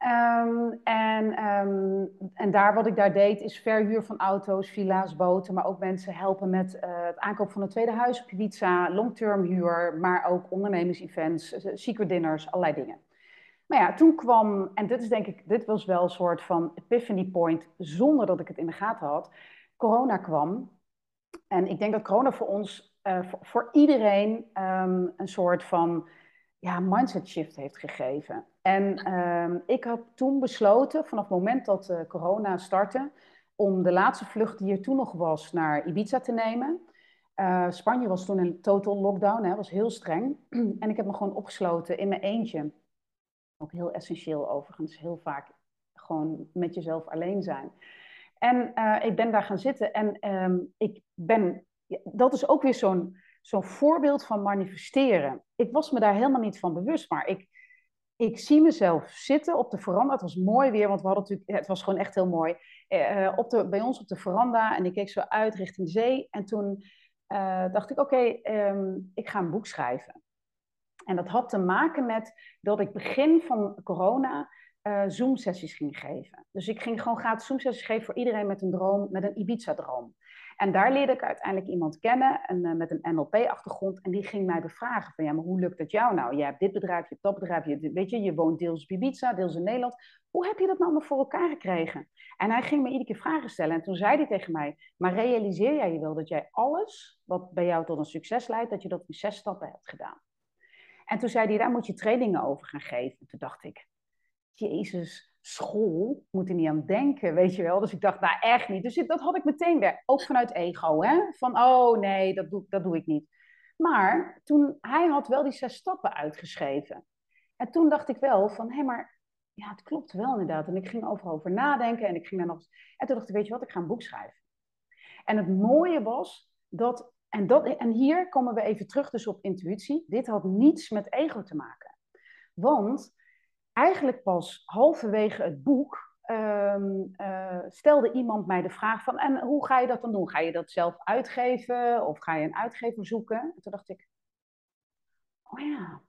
Ehm, en, ehm, en daar wat ik daar deed is verhuur van auto's, villa's, boten, maar ook mensen helpen met uh, het aankoop van een tweede huis op Ibiza, long-term huur, maar ook ondernemers-events, eh, secret dinners, allerlei dingen. Maar ja, toen kwam, en dit is denk ik, dit was wel een soort van epiphany point, zonder dat ik het in de gaten had, corona kwam. En ik denk dat corona voor ons, uh, voor, iedereen, um, een soort van ja, mindset shift heeft gegeven. En um, ik heb toen besloten, vanaf het moment dat uh, corona startte, om de laatste vlucht die er toen nog was naar Ibiza te nemen. Uh, Spanje was toen een total lockdown, hè, was heel streng. en ik heb me gewoon opgesloten in mijn eentje. Ook heel essentieel overigens, heel vaak gewoon met jezelf alleen zijn. En uh, ik ben daar gaan zitten en um, ik ben, dat is ook weer zo'n zo'n voorbeeld van manifesteren. Ik was me daar helemaal niet van bewust, maar ik, ik zie mezelf zitten op de veranda. Het was mooi weer, want we hadden natuurlijk, het was gewoon echt heel mooi. Uh, op de, bij ons op de veranda en ik keek zo uit richting zee. En toen uh, dacht ik, oké, ehm, ik ga een boek schrijven. En dat had te maken met dat ik begin van corona uh, Zoom-sessies ging geven. Dus ik ging gewoon gratis Zoom-sessies geven voor iedereen met een droom, met een Ibiza-droom. En daar leerde ik uiteindelijk iemand kennen en, uh, met een NLP-achtergrond. En die ging mij bevragen van, ja, maar hoe lukt het jou nou? Je hebt dit bedrijf, je hebt dat bedrijf, je, weet je, je woont deels op Ibiza, deels in Nederland. Hoe heb je dat nou nog voor elkaar gekregen? En hij ging me iedere keer vragen stellen. En toen zei hij tegen mij, maar realiseer jij je wel dat jij alles wat bij jou tot een succes leidt, dat je dat in zes stappen hebt gedaan? En toen zei hij, daar moet je trainingen over gaan geven. En toen dacht ik, Jezus, school, moet er niet aan denken, weet je wel. Dus ik dacht, nou echt niet. Dus dat had ik meteen weer, ook vanuit ego, hè. Van, oh nee, dat doe, dat doe ik niet. Maar toen, hij had wel die zes stappen uitgeschreven. En toen dacht ik wel van, hé, hey, maar ja, het klopt wel inderdaad. En ik ging overal over nadenken en ik ging daar nog... En toen dacht ik, weet je wat, ik ga een boek schrijven. En het mooie was dat en, dat, en hier komen we even terug dus op intuïtie. Dit had niets met ego te maken. Want eigenlijk pas halverwege het boek um, uh, stelde iemand mij de vraag van... en hoe ga je dat dan doen? Ga je dat zelf uitgeven of ga je een uitgever zoeken? En toen dacht ik, oh ja,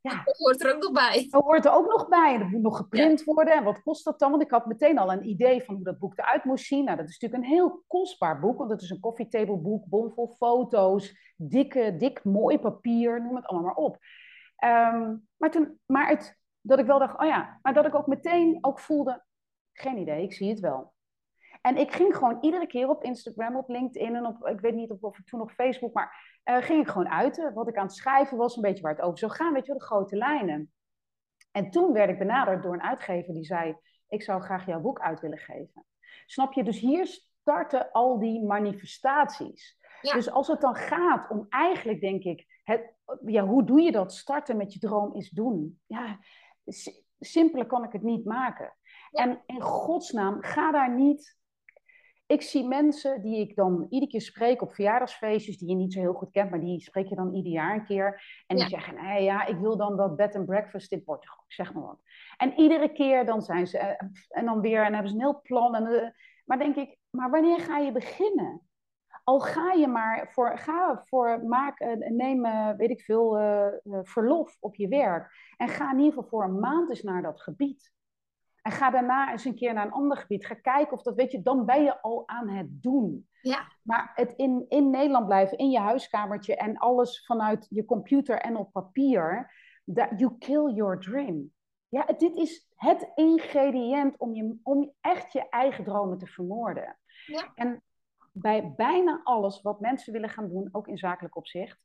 ja. Dat hoort er ook nog bij. Dat hoort er ook nog bij. Dat moet nog geprint worden. En wat kost dat dan? Want ik had meteen al een idee van hoe dat boek eruit moest zien. Nou, dat is natuurlijk een heel kostbaar boek. Want het is een koffietableboek, bomvol foto's, dikke, dik mooi papier, noem het allemaal maar op. Um, maar toen, maar het, dat ik wel dacht, oh ja, maar dat ik ook meteen ook voelde, geen idee, ik zie het wel. En ik ging gewoon iedere keer op Instagram, op LinkedIn en op, ik weet niet of, of toen nog Facebook, maar uh, ging ik gewoon uiten. Wat ik aan het schrijven was, een beetje waar het over zou gaan, weet je wel, de grote lijnen. En toen werd ik benaderd door een uitgever die zei, ik zou graag jouw boek uit willen geven. Snap je? Dus hier starten al die manifestaties. Dus als het dan gaat om eigenlijk, denk ik, het, ja, hoe doe je dat? Starten met je droom is doen. Ja, simpeler kan ik het niet maken. En in godsnaam, ga daar niet ik zie mensen die ik dan iedere keer spreek op verjaardagsfeestjes, die je niet zo heel goed kent, maar die spreek je dan ieder jaar een keer. En die zeggen, ja, ik wil dan dat bed and breakfast in Portugal, zeg maar wat. En iedere keer dan zijn ze, eh, en dan weer, en hebben ze een heel plan. En, uh, maar denk ik, maar wanneer ga je beginnen? Al ga je maar voor, ga voor, maak, uh, neem, weet ik veel, verlof op je werk. En ga in ieder geval voor een maand eens naar dat gebied. En ga daarna eens een keer naar een ander gebied. Ga kijken of dat, weet je, dan ben je al aan het doen. Ja. Maar het in, in Nederland blijven, in je huiskamertje en alles vanuit je computer en op papier, that you kill your dream. Ja, dit is het ingrediënt om, je, om echt je eigen dromen te vermoorden. Ja. En bij bijna alles wat mensen willen gaan doen, ook in zakelijk opzicht,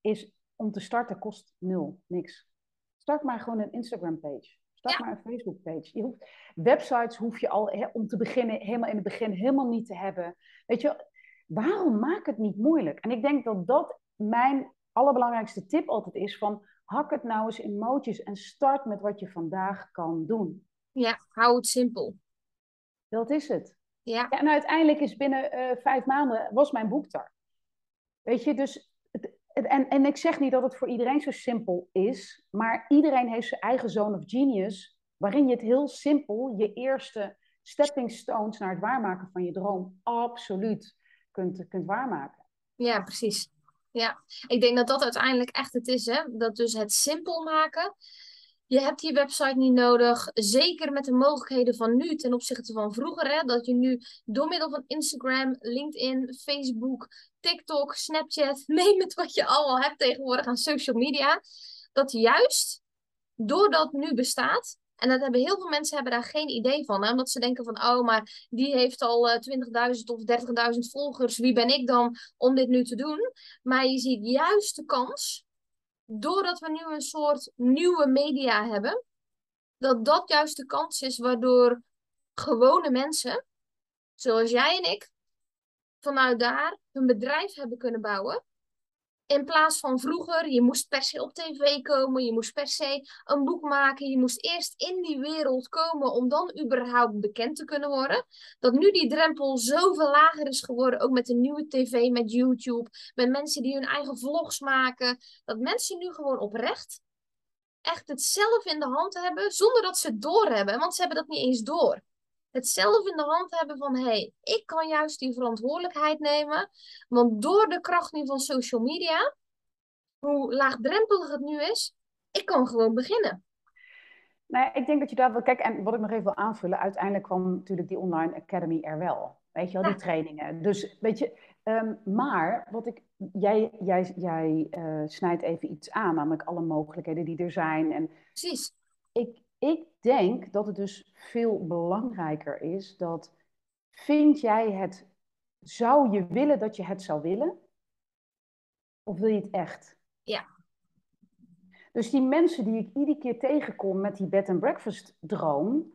is om te starten kost nul, niks. Start maar gewoon een Instagram page. Start maar een Facebook-page. Je hoeft, websites hoef je al om te beginnen, helemaal in het begin, helemaal niet te hebben. Weet je, waarom maak het niet moeilijk? En ik denk dat dat mijn allerbelangrijkste tip altijd is van hak het nou eens in mootjes en start met wat je vandaag kan doen. Ja, hou het simpel. Dat is het. Ja. ja en uiteindelijk is binnen uh, vijf maanden was mijn boek daar. Weet je, dus en, en ik zeg niet dat het voor iedereen zo simpel is, maar iedereen heeft zijn eigen zone of genius, waarin je het heel simpel, je eerste stepping stones naar het waarmaken van je droom, absoluut kunt, kunt waarmaken. Ja, precies. Ja, ik denk dat dat uiteindelijk echt het is, hè? Dat dus het simpel maken. Je hebt die website niet nodig. Zeker met de mogelijkheden van nu ten opzichte van vroeger. Hè, dat je nu door middel van Instagram, LinkedIn, Facebook, TikTok, Snapchat, neem het wat je allemaal hebt tegenwoordig aan social media. Dat juist doordat nu bestaat, en dat hebben heel veel mensen hebben daar geen idee van. Omdat ze denken van, oh, maar die heeft al uh, 20.000 of 30.000 volgers. Wie ben ik dan om dit nu te doen? Maar je ziet juist de kans, doordat we nu een soort nieuwe media hebben, dat dat juist de kans is waardoor gewone mensen, zoals jij en ik, vanuit daar hun bedrijf hebben kunnen bouwen. In plaats van vroeger, je moest per se op tv komen, je moest per se een boek maken, je moest eerst in die wereld komen om dan überhaupt bekend te kunnen worden. Dat nu die drempel zoveel lager is geworden, ook met de nieuwe tv, met YouTube, met mensen die hun eigen vlogs maken. Dat mensen nu gewoon oprecht echt het zelf in de hand hebben, zonder dat ze het doorhebben, want ze hebben dat niet eens door het zelf in de hand hebben van hé, hey, ik kan juist die verantwoordelijkheid nemen. Want door de kracht nu van social media, hoe laagdrempelig het nu is, ik kan gewoon beginnen. Nee, ik denk dat je daar wel. Kijk, en wat ik nog even wil aanvullen, uiteindelijk kwam natuurlijk die Online Academy er wel. Weet je wel, die trainingen. Dus weet je, ehm, maar wat ik. Jij, jij, jij uh, snijdt even iets aan, namelijk alle mogelijkheden die er zijn. En Precies. Ik, ik denk dat het dus veel belangrijker is dat vind jij het, zou je willen dat je het zou willen? Of wil je het echt? Ja. Dus die mensen die ik iedere keer tegenkom met die bed and breakfast droom,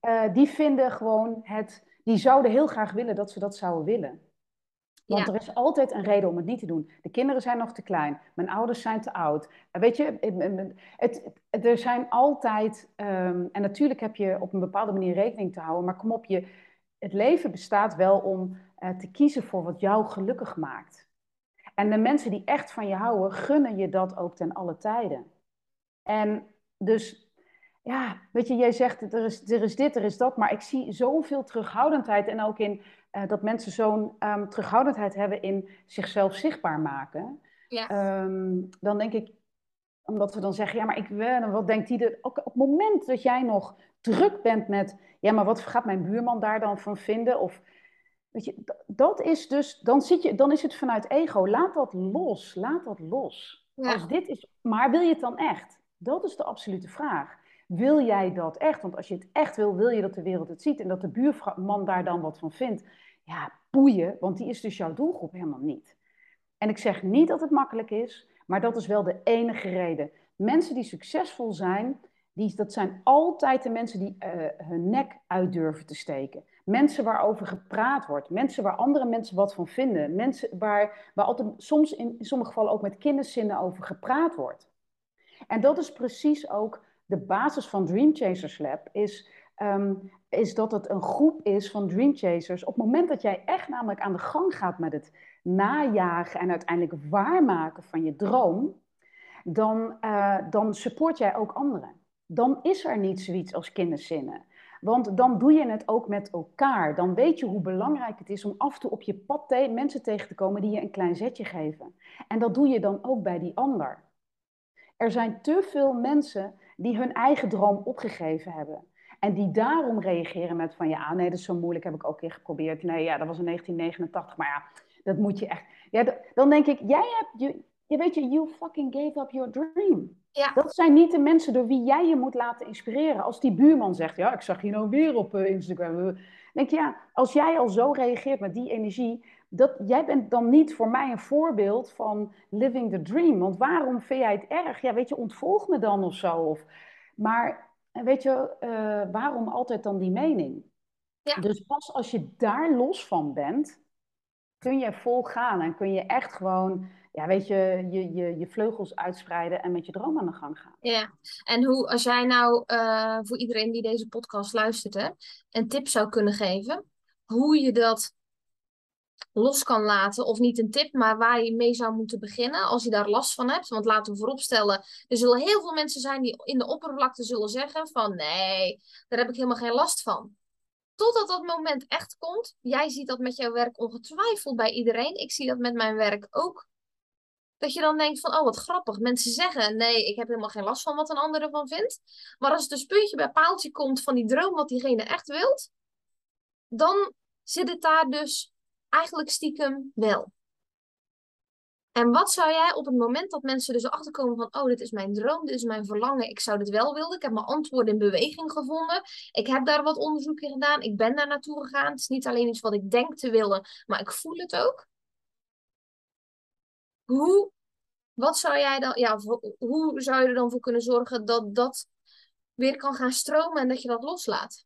eh, die vinden gewoon het, die zouden heel graag willen dat ze dat zouden willen. Want er is altijd een reden om het niet te doen. De kinderen zijn nog te klein. Mijn ouders zijn te oud. Weet je, het, het, er zijn altijd... Um, en natuurlijk heb je op een bepaalde manier rekening te houden. Maar kom op, je, het leven bestaat wel om uh, te kiezen voor wat jou gelukkig maakt. En de mensen die echt van je houden, gunnen je dat ook ten alle tijden. En dus ja, weet je, jij zegt er is, er is dit, er is dat, maar ik zie zoveel terughoudendheid en ook in uh, dat mensen zo'n um, terughoudendheid hebben in zichzelf zichtbaar maken. Ja. Um, dan denk ik, omdat we dan zeggen, ja, maar ik, wat denkt die er? Ook op het moment dat jij nog druk bent met, ja, maar wat gaat mijn buurman daar dan van vinden? Of, weet je, dat is dus, dan, zit je, dan is het vanuit ego. Laat dat los, laat dat los. Ja. Als dit is, maar wil je het dan echt? Dat is de absolute vraag. Wil jij dat echt? Want als je het echt wil, wil je dat de wereld het ziet en dat de buurman daar dan wat van vindt. Ja, boeien, want die is dus jouw doelgroep helemaal niet. En ik zeg niet dat het makkelijk is, maar dat is wel de enige reden. Mensen die succesvol zijn, die, dat zijn altijd de mensen die uh, hun nek uit durven te steken. Mensen waarover gepraat wordt. Mensen waar andere mensen wat van vinden. Mensen waar, waar altijd, soms in, in sommige gevallen ook met kinderzinnen over gepraat wordt. En dat is precies ook de basis van Dream Chasers Lab is, um, is dat het een groep is van Dream Chasers. Op het moment dat jij echt namelijk aan de gang gaat met het najagen en uiteindelijk waarmaken van je droom, dan, uh, dan support jij ook anderen. Dan is er niet zoiets als kinderzinnen. Want dan doe je het ook met elkaar. Dan weet je hoe belangrijk het is om af en toe op je pad te mensen tegen te komen die je een klein zetje geven. En dat doe je dan ook bij die ander. Er zijn te veel mensen die hun eigen droom opgegeven hebben. En die daarom reageren met van ja, nee, dat is zo moeilijk, heb ik ook een keer geprobeerd. Nee, ja, dat was in 1989, maar ja, dat moet je echt. Ja, dan denk ik, jij hebt, je, je weet je, you fucking gave up your dream. Ja. Dat zijn niet de mensen door wie jij je moet laten inspireren. Als die buurman zegt, ja, ik zag je nou weer op uh, Instagram. denk je, ja, als jij al zo reageert met die energie, dat, jij bent dan niet voor mij een voorbeeld van living the dream. Want waarom vind jij het erg? Ja, weet je, ontvolg me dan of zo. Of, maar weet je, uh, waarom altijd dan die mening? Ja. Dus pas als je daar los van bent, kun je vol gaan en kun je echt gewoon, ja, weet je, je, je, je vleugels uitspreiden en met je droom aan de gang gaan. Ja, en hoe, als jij nou uh, voor iedereen die deze podcast luistert, hè, een tip zou kunnen geven, hoe je dat los kan laten. Of niet een tip, maar waar je mee zou moeten beginnen als je daar last van hebt. Want laten we vooropstellen, er zullen heel veel mensen zijn die in de oppervlakte zullen zeggen van nee, daar heb ik helemaal geen last van. Totdat dat moment echt komt. Jij ziet dat met jouw werk ongetwijfeld bij iedereen. Ik zie dat met mijn werk ook. Dat je dan denkt van, oh wat grappig. Mensen zeggen, nee, ik heb helemaal geen last van wat een ander ervan vindt. Maar als het dus puntje bij paaltje komt van die droom wat diegene echt wilt, dan zit het daar dus eigenlijk stiekem wel. En wat zou jij op het moment dat mensen dus achterkomen van, oh, dit is mijn droom, dit is mijn verlangen, ik zou dit wel willen, ik heb mijn antwoorden in beweging gevonden, ik heb daar wat onderzoek in gedaan, ik ben daar naartoe gegaan, het is niet alleen iets wat ik denk te willen, maar ik voel het ook. Hoe, wat zou jij dan, ja, hoe zou je er dan voor kunnen zorgen dat dat weer kan gaan stromen en dat je dat loslaat?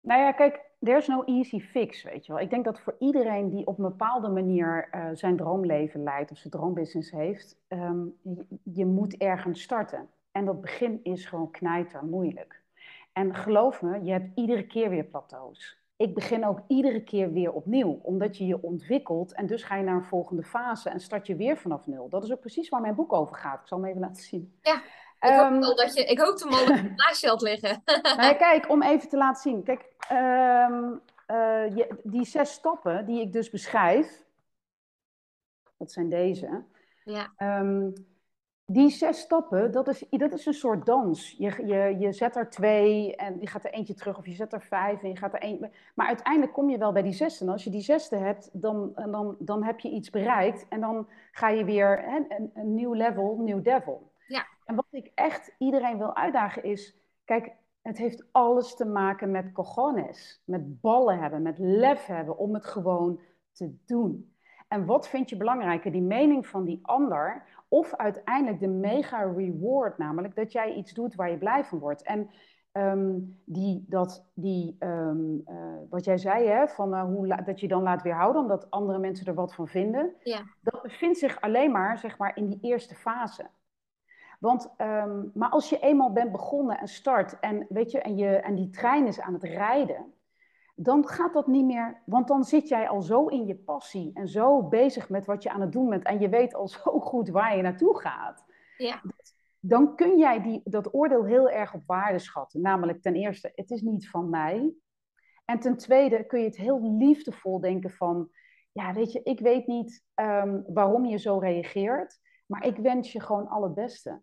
Nou ja, kijk, there's no easy fix, weet je wel. Ik denk dat voor iedereen die op een bepaalde manier uh, zijn droomleven leidt of zijn droombusiness heeft, um, je, je, moet ergens starten. En dat begin is gewoon knijter moeilijk. En geloof me, je hebt iedere keer weer plateaus. Ik begin ook iedere keer weer opnieuw, omdat je je ontwikkelt en dus ga je naar een volgende fase en start je weer vanaf nul. Dat is ook precies waar mijn boek over gaat. Ik zal hem even laten zien. Ja. Ik, hoop um, dat je, ik hoopte hem al naast je had liggen. nou kijk, om even te laten zien. Kijk, um, uh, je, die zes stappen die ik dus beschrijf, dat zijn deze. Ja. Um, die zes stappen, dat is, dat is een soort dans. Je, je, je zet er twee en je gaat er eentje terug, of je zet er vijf en je gaat er één. Maar uiteindelijk kom je wel bij die zesde. En als je die zesde hebt, dan, dan, dan heb je iets bereikt. En dan ga je weer hè, een, een nieuw level, nieuw devil. En wat ik echt iedereen wil uitdagen is, kijk, het heeft alles te maken met cojones, met ballen hebben, met lef hebben om het gewoon te doen. En wat vind je belangrijker, die mening van die ander of uiteindelijk de mega reward, namelijk dat jij iets doet waar je blij van wordt. En um, die, dat, die, um, uh, wat jij zei, hè, van, uh, hoe dat je dan laat weerhouden omdat andere mensen er wat van vinden, ja. dat bevindt zich alleen maar, zeg maar in die eerste fase. Want, um, maar als je eenmaal bent begonnen en start en, weet je, en, je, en die trein is aan het rijden, dan gaat dat niet meer. Want dan zit jij al zo in je passie en zo bezig met wat je aan het doen bent en je weet al zo goed waar je naartoe gaat. Ja. Dan kun jij die, dat oordeel heel erg op waarde schatten. Namelijk ten eerste, het is niet van mij. En ten tweede kun je het heel liefdevol denken van, ja weet je, ik weet niet um, waarom je zo reageert, maar ik wens je gewoon alle beste.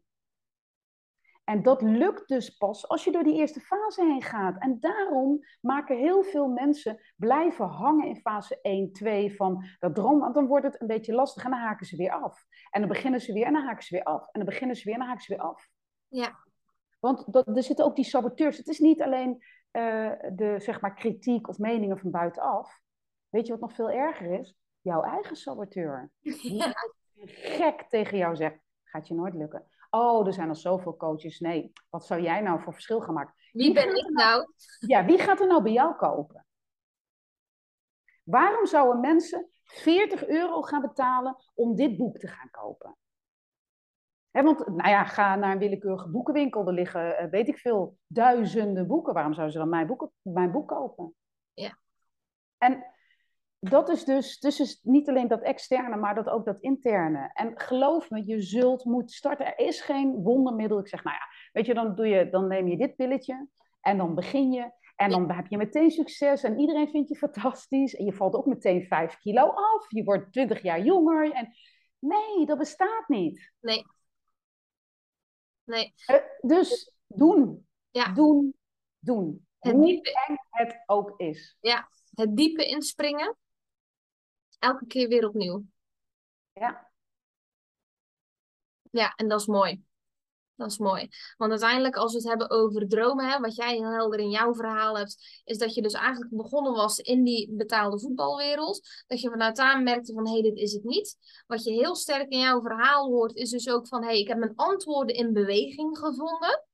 En dat lukt dus pas als je door die eerste fase heen gaat. En daarom maken heel veel mensen blijven hangen in fase 1, 2 van dat droom. Want dan wordt het een beetje lastig en dan haken ze weer af. En dan beginnen ze weer en dan haken ze weer af. En dan beginnen ze weer en dan haken ze weer af. Ja. Want dat, er zitten ook die saboteurs. Het is niet alleen uh, de zeg maar, kritiek of meningen van buitenaf. Weet je wat nog veel erger is? Jouw eigen saboteur. Die gek tegen jou zegt, gaat je nooit lukken. Oh, er zijn al zoveel coaches. Nee, wat zou jij nou voor verschil gaan maken? Wie, ben ik nou? Ja, wie gaat er nou bij jou kopen? Waarom zouden mensen 40 euro gaan betalen om dit boek te gaan kopen? want, nou ja, ga naar een willekeurige boekenwinkel. Er liggen, eh, weet ik veel, duizenden boeken. Waarom zouden ze dan mijn boek, mijn boek kopen? Ja. En dat is dus, dus niet alleen dat externe, maar dat ook dat interne. En geloof me, je zult moeten starten. Er is geen wondermiddel. Ik zeg, nou ja, weet je, dan, doe je, dan neem je dit pilletje en dan begin je. En dan heb je meteen succes en iedereen vindt je fantastisch. En je valt ook meteen vijf kilo af. Je wordt twintig jaar jonger. En nee, dat bestaat niet. Nee. Nee. Uh, dus doen. Ja. Doen. Doen. Het Hoe diepe... eng het ook is. Ja, het diepe inspringen elke keer weer opnieuw. Ja. Ja, en dat is mooi. Dat is mooi. Want uiteindelijk, als we het hebben over dromen, hè, wat jij heel helder in jouw verhaal hebt, is dat je dus eigenlijk begonnen was in die betaalde voetbalwereld. Dat je vanuit daar merkte van, hé, hey, dit is het niet. Wat je heel sterk in jouw verhaal hoort, is dus ook van, hé, hey, ik heb mijn antwoorden in beweging gevonden.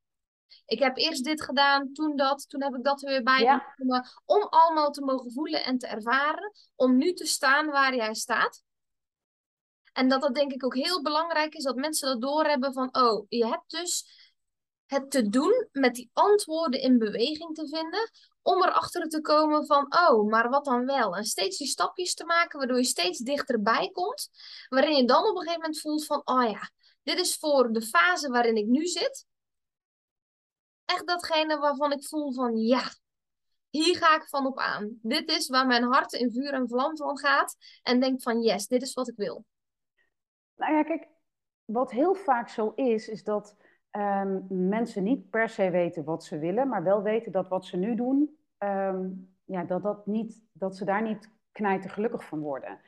Ik heb eerst dit gedaan, toen dat, toen heb ik dat er weer bij ja. Om allemaal te mogen voelen en te ervaren. Om nu te staan waar jij staat. En dat dat denk ik ook heel belangrijk is, dat mensen dat doorhebben van, oh, je hebt dus het te doen met die antwoorden in beweging te vinden, om erachter te komen van, oh, maar wat dan wel? En steeds die stapjes te maken, waardoor je steeds dichterbij komt, waarin je dan op een gegeven moment voelt van, oh ja, dit is voor de fase waarin ik nu zit, echt datgene waarvan ik voel van ja, hier ga ik van op aan. Dit is waar mijn hart in vuur en vlam van gaat. En denk van yes, dit is wat ik wil. Nou ja, kijk, wat heel vaak zo is, is dat ehm, mensen niet per se weten wat ze willen, maar wel weten dat wat ze nu doen, ehm, ja, dat, dat, niet, dat ze daar niet knijten gelukkig van worden.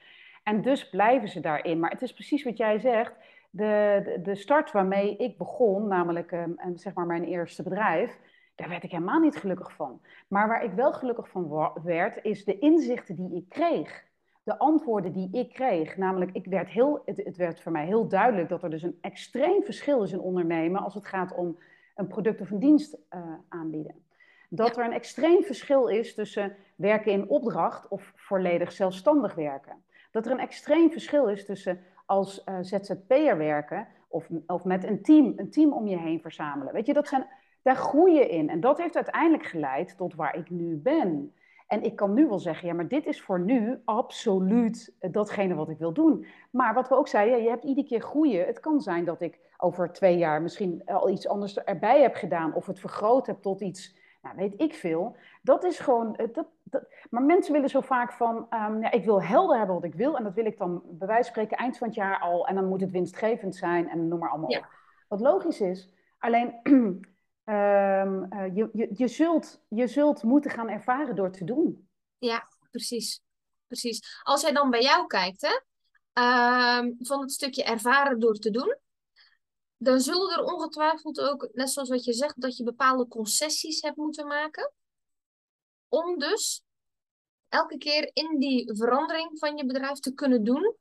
En dus blijven ze daarin. Maar het is precies wat jij zegt. De, de, de start waarmee ik begon, namelijk um, zeg maar mijn eerste bedrijf, daar werd ik helemaal niet gelukkig van. Maar waar ik wel gelukkig van werd, is de inzichten die ik kreeg. De antwoorden die ik kreeg. Namelijk, ik werd heel, het, het werd voor mij heel duidelijk dat er dus een extreem verschil is in ondernemen als het gaat om een product of een dienst uh, aanbieden. Dat er een extreem verschil is tussen werken in opdracht of volledig zelfstandig werken. Dat er een extreem verschil is tussen als uh, ZZP'er werken of, of met een team, een team om je heen verzamelen. Weet je, dat zijn daar groei je in. En dat heeft uiteindelijk geleid tot waar ik nu ben. En ik kan nu wel zeggen, ja, maar dit is voor nu absoluut datgene wat ik wil doen. Maar wat we ook zeiden, je hebt iedere keer groeien. Het kan zijn dat ik over twee jaar misschien al iets anders erbij heb gedaan. Of het vergroot heb tot iets, nou, weet ik veel. Dat is gewoon, eh, dat, dat, maar mensen willen zo vaak van, um, ja, ik wil helder hebben wat ik wil. En dat wil ik dan bij wijze van spreken eind van het jaar al. En dan moet het winstgevend zijn en noem maar allemaal op. Wat logisch is. Alleen Um, je, je, je, zult, je zult moeten gaan ervaren door te doen. Ja, precies. precies. Als jij dan bij jou kijkt, hè, uh, van het stukje ervaren door te doen, dan zullen er ongetwijfeld ook, net zoals wat je zegt, dat je bepaalde concessies hebt moeten maken. Om dus elke keer in die verandering van je bedrijf te kunnen doen,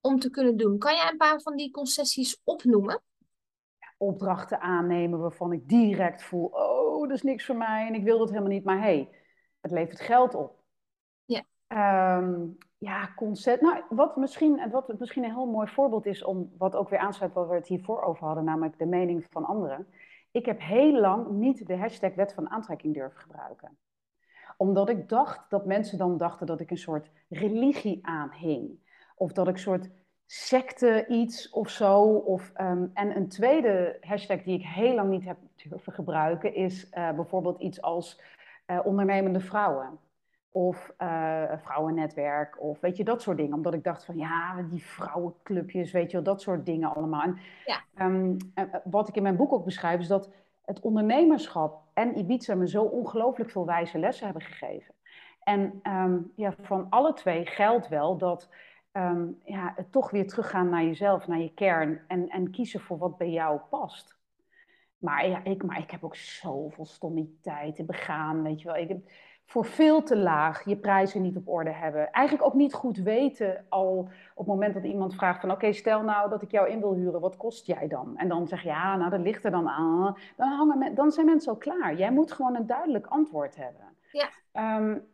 om te kunnen doen. Kan jij een paar van die concessies opnoemen? opdrachten aannemen waarvan ik direct voel, oh, dat is niks voor mij en ik wil dat helemaal niet, maar hey, het levert geld op. Ja. Um, ja, concept. Nou, wat misschien, wat misschien een heel mooi voorbeeld is om wat ook weer aansluit wat we het hiervoor over hadden, namelijk de mening van anderen. Ik heb heel lang niet de hashtag wet van aantrekking durven gebruiken. Omdat ik dacht dat mensen dan dachten dat ik een soort religie aanhing. Of dat ik een soort secte iets of zo. Of, um, en een tweede hashtag die ik heel lang niet heb durven gebruiken is uh, bijvoorbeeld iets als uh, ondernemende vrouwen. Of uh, vrouwennetwerk, of weet je, dat soort dingen. Omdat ik dacht van, ja, die vrouwenclubjes, weet je wel, dat soort dingen allemaal. En, ja. um, wat ik in mijn boek ook beschrijf, is dat het ondernemerschap en Ibiza me zo ongelooflijk veel wijze lessen hebben gegeven. En um, ja, van alle twee geldt wel dat um, ja, toch weer teruggaan naar jezelf, naar je kern en, en kiezen voor wat bij jou past. Maar, ja, ik, maar ik heb ook zoveel stommiteit begaan, weet je wel. Ik heb voor veel te laag je prijzen niet op orde hebben. Eigenlijk ook niet goed weten al op het moment dat iemand vraagt van... oké, stel nou dat ik jou in wil huren, wat kost jij dan? En dan zeg je, ja, nou, dat ligt er dan aan. Dan, hangen dan zijn mensen al klaar. Jij moet gewoon een duidelijk antwoord hebben. Ja. Um,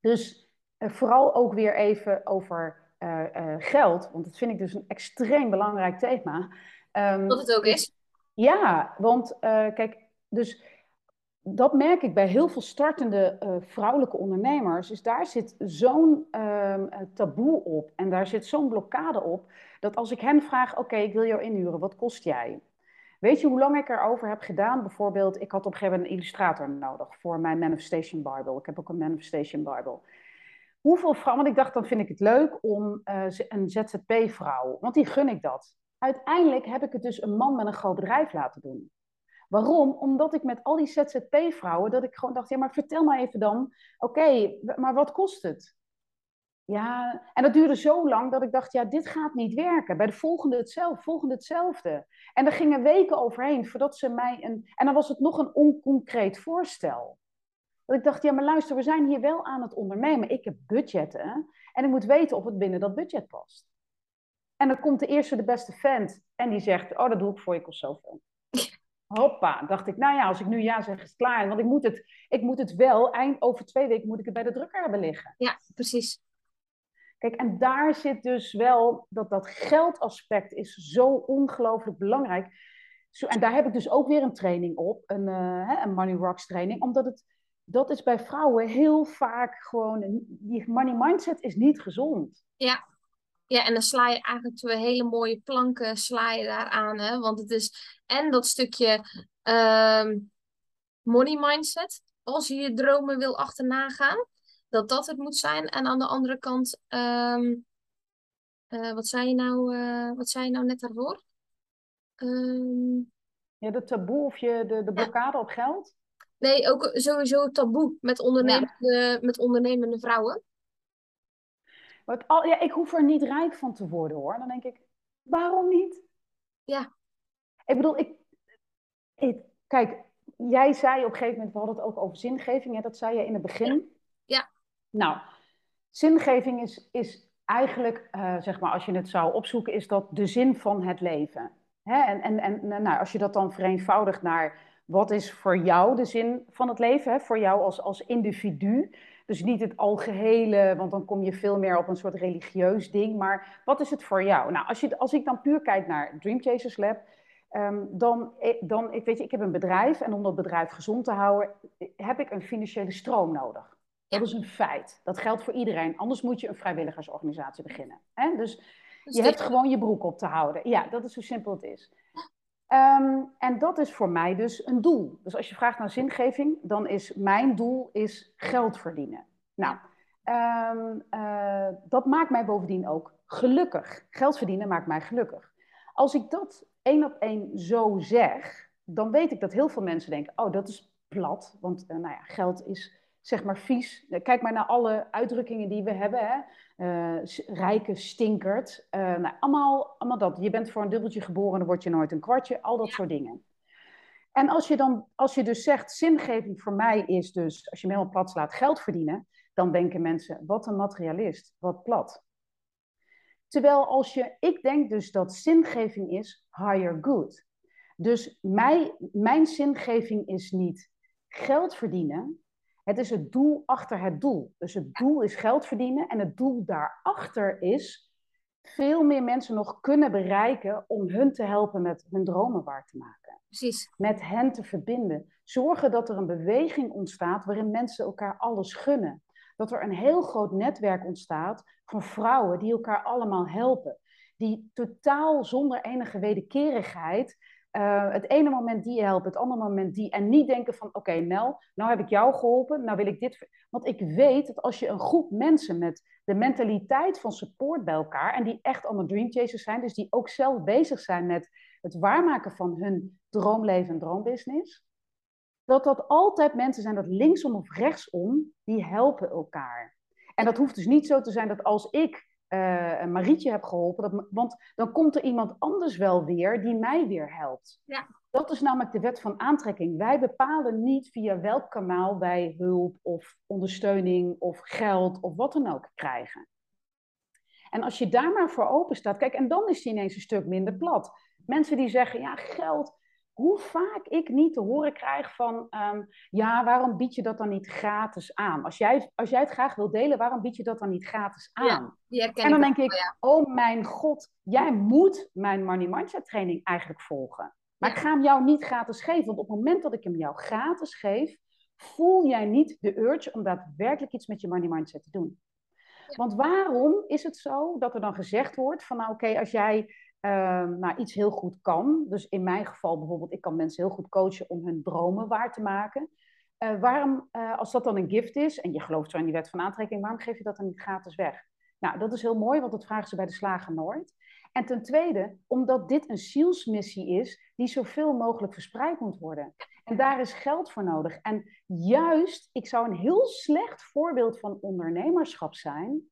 dus uh, vooral ook weer even over uh, geld, want dat vind ik dus een extreem belangrijk thema. Um, dat het ook is. Ja, want kijk, dus dat merk ik bij heel veel startende vrouwelijke ondernemers. Is daar zit zo'n um, taboe op en daar zit zo'n blokkade op. Dat als ik hen vraag: Oké, ik wil jou inhuren, wat kost jij? Weet je hoe lang ik erover heb gedaan? Bijvoorbeeld, ik had op een gegeven moment een illustrator nodig voor mijn Manifestation Bible. Ik heb ook een Manifestation Bible hoeveel vrouwen, want ik dacht dan vind ik het leuk om uh, een ZZP-vrouw, want die gun ik dat. Uiteindelijk heb ik het dus een man met een groot bedrijf laten doen. Waarom? Omdat ik met al die ZZP-vrouwen, dat ik gewoon dacht, ja, maar vertel maar even dan, oké, maar wat kost het? Ja, en dat duurde zo lang dat ik dacht, ja, dit gaat niet werken. Bij de volgende hetzelfde, volgende hetzelfde. En er gingen weken overheen voordat ze mij een... En dan was het nog een onconcreet voorstel. Dat ik dacht, ja, maar luister, we zijn hier wel aan het ondernemen. Ik heb budgetten en ik moet weten of het binnen dat budget past. En dan komt de eerste, de beste vent en die zegt, oh, dat doe ik voor je, kost zoveel. Hoppa, dacht ik, nou ja, als ik nu ja zeg, is het klaar. Want ik moet het, ik moet het wel, eind over twee weken moet ik het bij de drukker hebben liggen. Ja, precies. Kijk, en daar zit dus wel, dat dat geldaspect is zo ongelooflijk belangrijk. Zo, en daar heb ik dus ook weer een training op, een, uh, een Money Rocks training, omdat het dat is bij vrouwen heel vaak gewoon, die money mindset is niet gezond. Ja, ja, en dan sla je eigenlijk twee hele mooie planken sla je daar aan. Hè? Want het is en dat stukje ehm, money mindset, als je je dromen wil achterna gaan, dat dat het moet zijn. En aan de andere kant, um, eh, wat zei je nou, eh, wat zei je nou net daarvoor? Ehm, Ja, de taboe of je, de, de blokkade op geld? nee, ook sowieso taboe met ondernemende, met ondernemende vrouwen. Maar het al, ja, ik hoef er niet rijk van te worden hoor. Dan denk ik, waarom niet? Ja. Ik bedoel, ik, ik, kijk, jij zei op een gegeven moment, we hadden het ook over zingeving, hè, dat zei je in het begin. Ja. Nou, zingeving is, is eigenlijk, eh, zeg maar, als je het zou opzoeken, is dat de zin van het leven. Hè? En, en, en nou, als je dat dan vereenvoudigt naar wat is voor jou de zin van het leven, hè? voor jou als, als individu. Dus niet het algehele, want dan kom je veel meer op een soort religieus ding. Maar wat is het voor jou? Nou, als, je, als ik dan puur kijk naar Dream Chasers Lab, um, dan, dan ik weet je, ik heb een bedrijf en om dat bedrijf gezond te houden, heb ik een financiële stroom nodig. Dat is een feit. Dat geldt voor iedereen. Anders moet je een vrijwilligersorganisatie beginnen. Hè? Dus je hebt gewoon je broek op te houden. Ja, dat is hoe simpel het is. Um, en dat is voor mij dus een doel. Dus als je vraagt naar zingeving, dan is mijn doel is geld verdienen. Nou, um, uh, dat maakt mij bovendien ook gelukkig. Geld verdienen maakt mij gelukkig. Als ik dat één op één zo zeg, dan weet ik dat heel veel mensen denken: oh, dat is plat. Want uh, nou ja, geld is zeg maar vies. Kijk maar naar alle uitdrukkingen die we hebben. Hè? Uh, rijke stinkert. Uh, nou, allemaal, allemaal dat. Je bent voor een dubbeltje geboren, dan word je nooit een kwartje. Al dat ja. soort dingen. En als je, dan, als je dus zegt, zingeving voor mij is dus, als je me helemaal plat slaat, geld verdienen, dan denken mensen, wat een materialist, wat plat. Terwijl als je, ik denk dus dat zingeving is higher good. Dus mij, mijn zingeving is niet geld verdienen, het is het doel achter het doel. Dus het doel is geld verdienen en het doel daarachter is veel meer mensen nog kunnen bereiken om hun te helpen met hun dromen waar te maken. Precies. Met hen te verbinden. Zorgen dat er een beweging ontstaat waarin mensen elkaar alles gunnen. Dat er een heel groot netwerk ontstaat van vrouwen die elkaar allemaal helpen. Die totaal zonder enige wederkerigheid uh, het ene moment die helpen, het andere moment die. En niet denken van, oké okay, nou heb ik jou geholpen, nou wil ik dit. Want ik weet dat als je een groep mensen met de mentaliteit van support bij elkaar... en die echt allemaal dreamchasers zijn, dus die ook zelf bezig zijn met het waarmaken van hun droomleven en droombusiness... dat dat altijd mensen zijn dat linksom of rechtsom, die helpen elkaar. En dat hoeft dus niet zo te zijn dat als ik uh, Marietje heb geholpen. Dat, want dan komt er iemand anders wel weer die mij weer helpt. Ja. Dat is namelijk de wet van aantrekking. Wij bepalen niet via welk kanaal wij hulp of ondersteuning of geld of wat dan ook krijgen. En als je daar maar voor open staat, kijk, en dan is die ineens een stuk minder plat. Mensen die zeggen, ja, geld, hoe vaak ik niet te horen krijg van, um, ja, waarom bied je dat dan niet gratis aan? Als jij, als jij het graag wil delen, waarom bied je dat dan niet gratis aan? Ja, en dan denk ik, ja. oh mijn god, jij moet mijn Money Mindset training eigenlijk volgen. Maar Ja. ik ga hem jou niet gratis geven, want op het moment dat ik hem jou gratis geef, voel jij niet de urge om daadwerkelijk iets met je Money Mindset te doen. Want waarom is het zo dat er dan gezegd wordt van, nou oké, als jij Ehm, nou, iets heel goed kan. Dus in mijn geval bijvoorbeeld, ik kan mensen heel goed coachen om hun dromen waar te maken. Eh, waarom, eh, als dat dan een gift is, en je gelooft zo in die wet van aantrekking, waarom geef je dat dan niet gratis weg? Nou, dat is heel mooi, want dat vragen ze bij de slager nooit. En ten tweede, omdat dit een zielsmissie is die zoveel mogelijk verspreid moet worden. En daar is geld voor nodig. En juist, ik zou een heel slecht voorbeeld van ondernemerschap zijn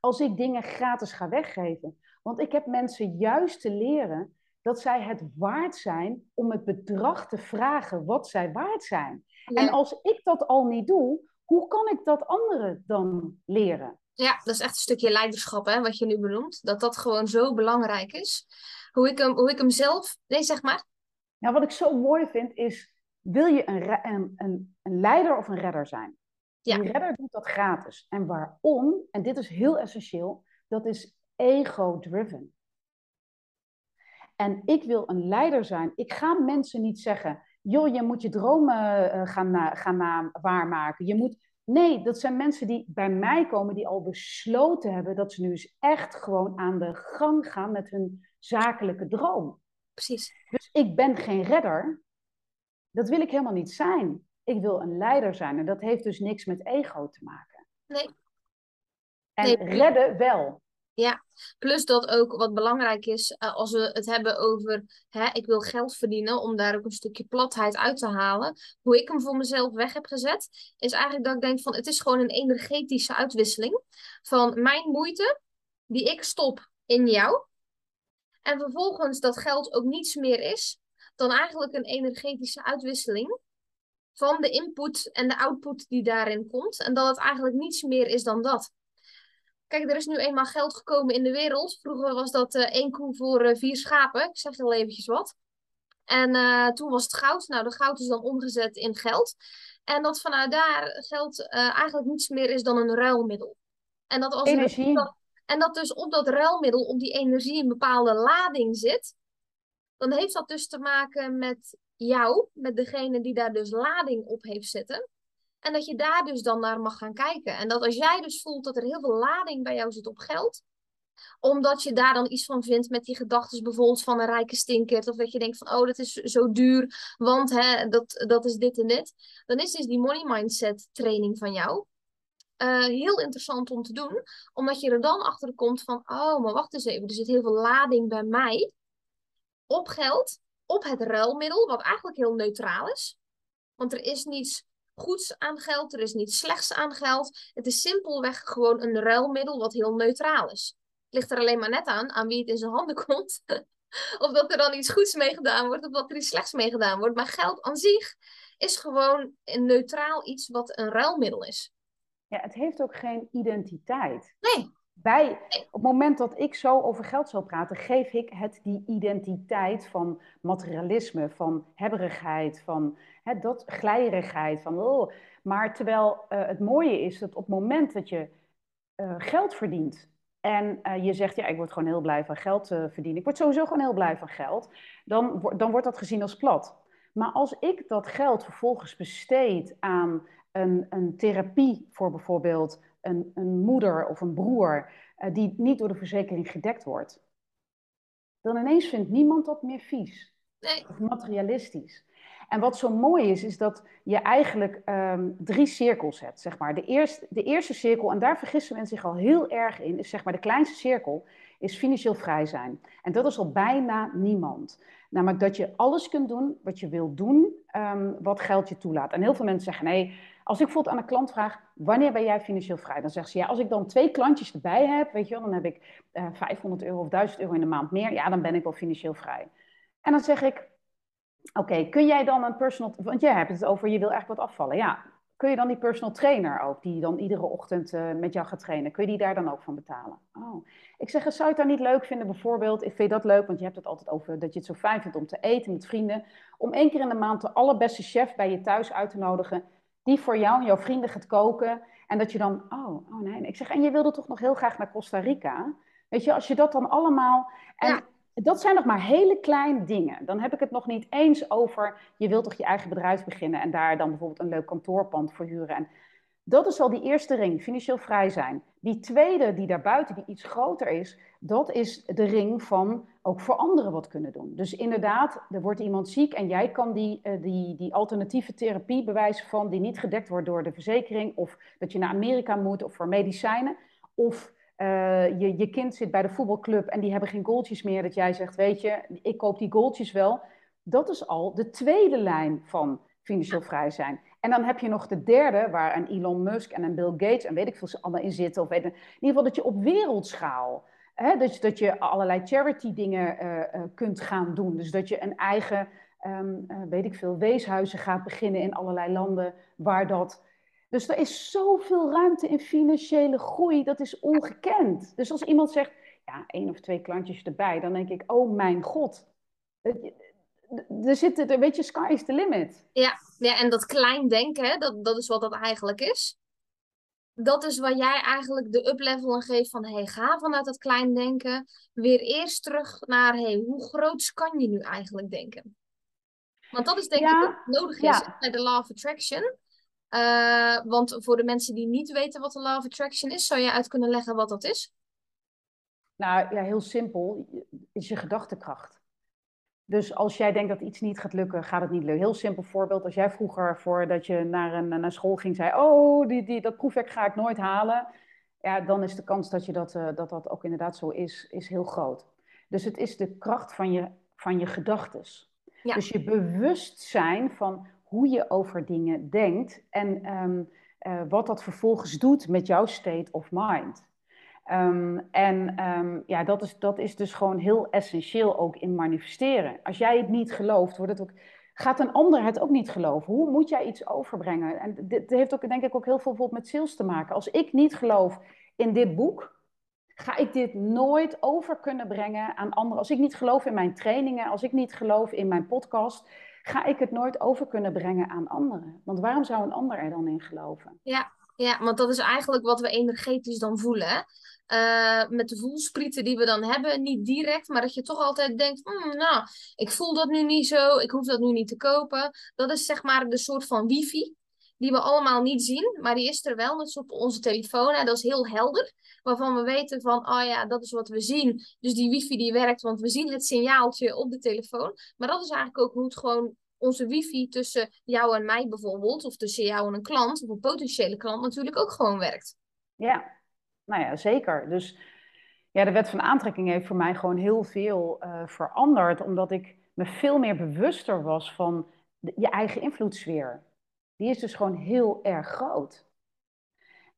als ik dingen gratis ga weggeven. Want ik heb mensen juist te leren dat zij het waard zijn om het bedrag te vragen wat zij waard zijn. Ja. En als ik dat al niet doe, hoe kan ik dat anderen dan leren? Ja, dat is echt een stukje leiderschap, hè, wat je nu benoemt. Dat dat gewoon zo belangrijk is. Hoe ik hem, hoe ik hem zelf... Nee, zeg maar. Nou, wat ik zo mooi vind is, wil je een, een, een, een leider of een redder zijn? Ja. Die redder doet dat gratis. En waarom? En dit is heel essentieel. Dat is ego-driven. En ik wil een leider zijn. Ik ga mensen niet zeggen, joh, je moet je dromen eh, gaan, na, gaan na, waarmaken. Je moet... Nee, dat zijn mensen die bij mij komen, die al besloten hebben dat ze nu eens echt gewoon aan de gang gaan met hun zakelijke droom. Precies. Dus ik ben geen redder. Dat wil ik helemaal niet zijn. Ik wil een leider zijn. En dat heeft dus niks met ego te maken. Nee. En Nee. redden wel. Ja, plus dat ook wat belangrijk is uh, als we het hebben over hè, ik wil geld verdienen om daar ook een stukje platheid uit te halen. Hoe ik hem voor mezelf weg heb gezet, is eigenlijk dat ik denk van het is gewoon een energetische uitwisseling van mijn moeite die ik stop in jou. En vervolgens dat geld ook niets meer is dan eigenlijk een energetische uitwisseling van de input en de output die daarin komt. En dat het eigenlijk niets meer is dan dat. Kijk, er is nu eenmaal geld gekomen in de wereld. Vroeger was dat uh, één koe voor uh, vier schapen. Ik zeg heel eventjes wat. En uh, toen was het goud. Nou, de goud is dan omgezet in geld. En dat vanuit daar geld eigenlijk niets meer is dan een ruilmiddel. En dat als Energie. Dat, en dat dus op dat ruilmiddel, op die energie, een bepaalde lading zit. Dan heeft dat dus te maken met jou, met degene die daar dus lading op heeft zitten. En dat je daar dus dan naar mag gaan kijken. En dat als jij dus voelt dat er heel veel lading bij jou zit op geld, omdat je daar dan iets van vindt met die gedachten bijvoorbeeld van een rijke stinkert. Of dat je denkt van, oh, dat is zo duur, want hè, dat, dat is dit en dit. Dan is dus die money mindset training van jou uh, heel interessant om te doen. Omdat je er dan achter komt van, oh, maar wacht eens even. Er zit heel veel lading bij mij op geld, op het ruilmiddel, wat eigenlijk heel neutraal is. Want er is niets goeds aan geld, er is niets slechts aan geld. Het is simpelweg gewoon een ruilmiddel wat heel neutraal is. Het ligt er alleen maar net aan, aan wie het in zijn handen komt. of dat er dan iets goeds mee gedaan wordt, of dat er iets slechts mee gedaan wordt. Maar geld aan zich is gewoon een neutraal iets wat een ruilmiddel is. Ja, het heeft ook geen identiteit. Nee. Bij, op het moment dat ik zo over geld zal praten, geef ik het die identiteit van materialisme, van hebberigheid, van hè, dat glijerigheid. Van, oh. Maar terwijl uh, het mooie is dat op het moment dat je uh, geld verdient en uh, je zegt, ja, ik word gewoon heel blij van geld verdienen, ik word sowieso gewoon heel blij van geld, dan, dan wordt dat gezien als plat. Maar als ik dat geld vervolgens besteed aan een, een therapie voor bijvoorbeeld een, een moeder of een broer die niet door de verzekering gedekt wordt, dan ineens vindt niemand dat meer vies nee. of materialistisch. En wat zo mooi is, is dat je eigenlijk um, drie cirkels hebt. Zeg maar. de, eerste, de eerste cirkel, en daar vergissen mensen zich al heel erg in, is zeg maar de kleinste cirkel, is financieel vrij zijn. En dat is al bijna niemand. Namelijk dat je alles kunt doen wat je wilt doen, um, wat geld je toelaat. En heel veel mensen zeggen, nee, als ik bijvoorbeeld aan een klant vraag, wanneer ben jij financieel vrij? Dan zegt ze, ja, als ik dan twee klantjes erbij heb, weet je wel, dan heb ik uh, eh, 500 euro of 1000 euro in de maand meer. Ja, dan ben ik wel financieel vrij. En dan zeg ik, oké, kun jij dan een personal, want jij hebt het over, je wil eigenlijk wat afvallen. Ja, kun je dan die personal trainer ook, die dan iedere ochtend uh, met jou gaat trainen, kun je die daar dan ook van betalen? Oh. Ik zeg, zou je het dan niet leuk vinden bijvoorbeeld, ik vind dat leuk, want je hebt het altijd over dat je het zo fijn vindt om te eten met vrienden, om één keer in de maand de allerbeste chef bij je thuis uit te nodigen die voor jou en jouw vrienden gaat koken. En dat je dan, oh, oh nee. Ik zeg, en je wilde toch nog heel graag naar Costa Rica? Weet je, als je dat dan allemaal. En dat zijn nog maar hele kleine dingen. Dan heb ik het nog niet eens over, je wilt toch je eigen bedrijf beginnen en daar dan bijvoorbeeld een leuk kantoorpand voor huren. En dat is al die eerste ring, financieel vrij zijn. Die tweede, die daarbuiten, die iets groter is, dat is de ring van ook voor anderen wat kunnen doen. Dus inderdaad, er wordt iemand ziek en jij kan die, uh, die, die alternatieve therapie bewijzen van, die niet gedekt wordt door de verzekering, of dat je naar Amerika moet of voor medicijnen, of uh, je, je kind zit bij de voetbalclub en die hebben geen goaltjes meer, dat jij zegt, weet je, ik koop die goaltjes wel. Dat is al de tweede lijn van financieel vrij zijn. En dan heb je nog de derde, waar een Elon Musk en een Bill Gates en weet ik veel ze allemaal in zitten. Of weet, in ieder geval dat je op wereldschaal, hè, dus dat je allerlei charity dingen uh, uh, kunt gaan doen. Dus dat je een eigen, uh, weet ik veel, weeshuizen gaat beginnen in allerlei landen waar dat... Dus er is zoveel ruimte in financiële groei, dat is ongekend. Dus als iemand zegt, ja, één of twee klantjes erbij, dan denk ik, oh mijn god er zit, er, weet je, sky is the limit. Ja, ja en dat klein denken, dat, dat is wat dat eigenlijk is. Dat is waar jij eigenlijk de uplevel in geeft van, hey, ga vanuit dat klein denken weer eerst terug naar, hey, hoe groot kan je nu eigenlijk denken? Want dat is denk ik wat nodig is ja. bij de Law of Attraction. Uh, want voor de mensen die niet weten wat de Law of Attraction is, zou je uit kunnen leggen wat dat is? Nou ja, heel simpel. Is je gedachtekracht. Dus als jij denkt dat iets niet gaat lukken, gaat het niet lukken. Heel simpel voorbeeld. Als jij vroeger voordat je naar een naar school ging zei, oh, die, die, dat proefwerk ga ik nooit halen. ja, dan is de kans dat, je dat, uh, dat dat ook inderdaad zo is, is heel groot. Dus het is de kracht van je, van je gedachtes. Ja. Dus je bewustzijn van hoe je over dingen denkt en um, uh, wat dat vervolgens doet met jouw state of mind. Um, en um, ja, dat is, dat is dus gewoon heel essentieel ook in manifesteren. Als jij het niet gelooft, wordt het ook, gaat een ander het ook niet geloven. Hoe moet jij iets overbrengen? En dit heeft ook, denk ik, ook heel veel bijvoorbeeld met sales te maken. Als ik niet geloof in dit boek, ga ik dit nooit over kunnen brengen aan anderen. Als ik niet geloof in mijn trainingen, als ik niet geloof in mijn podcast, ga ik het nooit over kunnen brengen aan anderen. Want waarom zou een ander er dan in geloven? Ja, ja want dat is eigenlijk wat we energetisch dan voelen. Uh, met de voelsprieten die we dan hebben, niet direct, maar dat je toch altijd denkt, hmm, nou, ik voel dat nu niet zo, ik hoef dat nu niet te kopen. Dat is zeg maar de soort van wifi die we allemaal niet zien, maar die is er wel, net op onze telefoon. En dat is heel helder, waarvan we weten van, oh ja, dat is wat we zien. Dus die wifi die werkt, want we zien het signaaltje op de telefoon. Maar dat is eigenlijk ook hoe het gewoon onze wifi tussen jou en mij bijvoorbeeld, of tussen jou en een klant, of een potentiële klant natuurlijk ook gewoon werkt. Ja, nou ja, zeker. Dus ja, de wet van aantrekking heeft voor mij gewoon heel veel uh, veranderd, omdat ik me veel meer bewuster was van je eigen invloedssfeer die is dus gewoon heel erg groot.